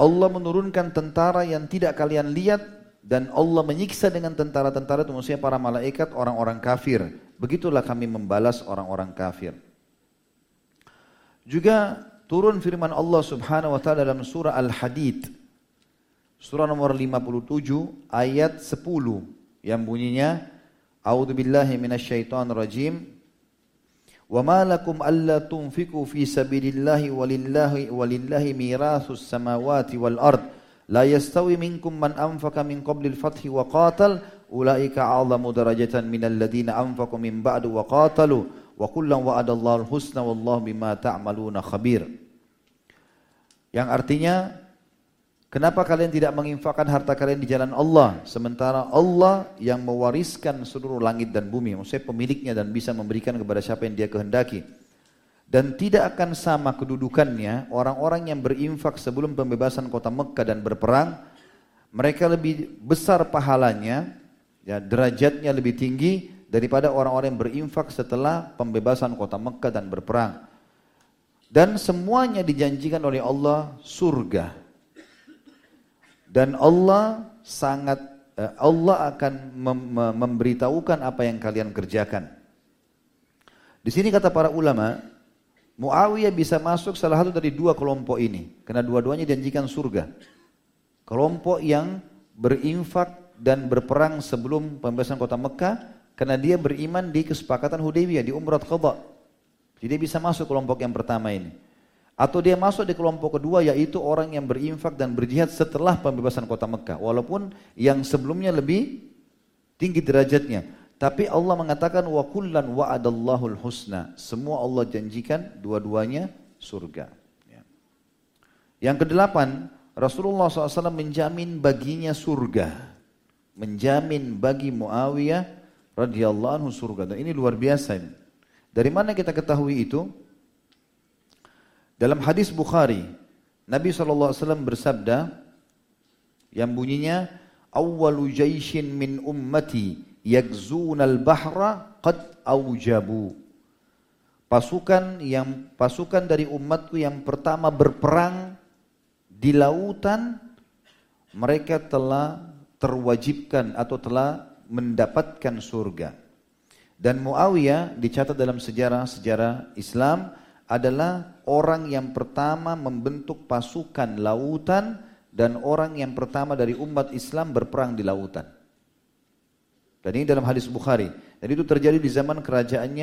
A: Allah menurunkan tentara yang tidak kalian lihat dan Allah menyiksa dengan tentara-tentara itu maksudnya para malaikat orang-orang kafir. Begitulah kami membalas orang-orang kafir. Juga turun firman Allah Subhanahu wa taala dalam surah Al-Hadid. Surah nomor 57 ayat 10 yang bunyinya A'udzu billahi minasyaitonir rajim. Wa ma lakum alla tunfiqu fi sabilillahi walillahi walillahi mirasus samawati wal ardh La yastawi minkum man أنفق min qablil fathi wa qatal ulaika a'lamu darajatan minal ladina من min ba'du wa qatalu wa kullan والله husna wallahu bima khabir. Yang artinya kenapa kalian tidak menginfakkan harta kalian di jalan Allah sementara Allah yang mewariskan seluruh langit dan bumi maksudnya pemiliknya dan bisa memberikan kepada siapa yang dia kehendaki dan tidak akan sama kedudukannya orang-orang yang berinfak sebelum pembebasan kota Mekah dan berperang. Mereka lebih besar pahalanya ya derajatnya lebih tinggi daripada orang-orang yang berinfak setelah pembebasan kota Mekah dan berperang. Dan semuanya dijanjikan oleh Allah surga. Dan Allah sangat eh, Allah akan memberitahukan apa yang kalian kerjakan. Di sini kata para ulama Muawiyah bisa masuk salah satu dari dua kelompok ini. Karena dua-duanya janjikan surga. Kelompok yang berinfak dan berperang sebelum pembebasan kota Mekah. Karena dia beriman di kesepakatan Hudaybiyah, di Umrah Qadha. Jadi dia bisa masuk kelompok yang pertama ini. Atau dia masuk di kelompok kedua yaitu orang yang berinfak dan berjihad setelah pembebasan kota Mekah. Walaupun yang sebelumnya lebih tinggi derajatnya. Tapi Allah mengatakan wa kullan wa'adallahu husna. Semua Allah janjikan dua-duanya surga. Ya. Yang kedelapan, Rasulullah SAW menjamin baginya surga. Menjamin bagi Muawiyah radhiyallahu anhu surga. Dan ini luar biasa ini. Dari mana kita ketahui itu? Dalam hadis Bukhari, Nabi SAW bersabda yang bunyinya, Awwalu jaishin min ummati al bahra qad aujabu. Pasukan yang pasukan dari umatku yang pertama berperang di lautan mereka telah terwajibkan atau telah mendapatkan surga. Dan Muawiyah dicatat dalam sejarah-sejarah Islam adalah orang yang pertama membentuk pasukan lautan dan orang yang pertama dari umat Islam berperang di lautan. Dan ini dalam hadis Bukhari. Dan itu terjadi di zaman kerajaannya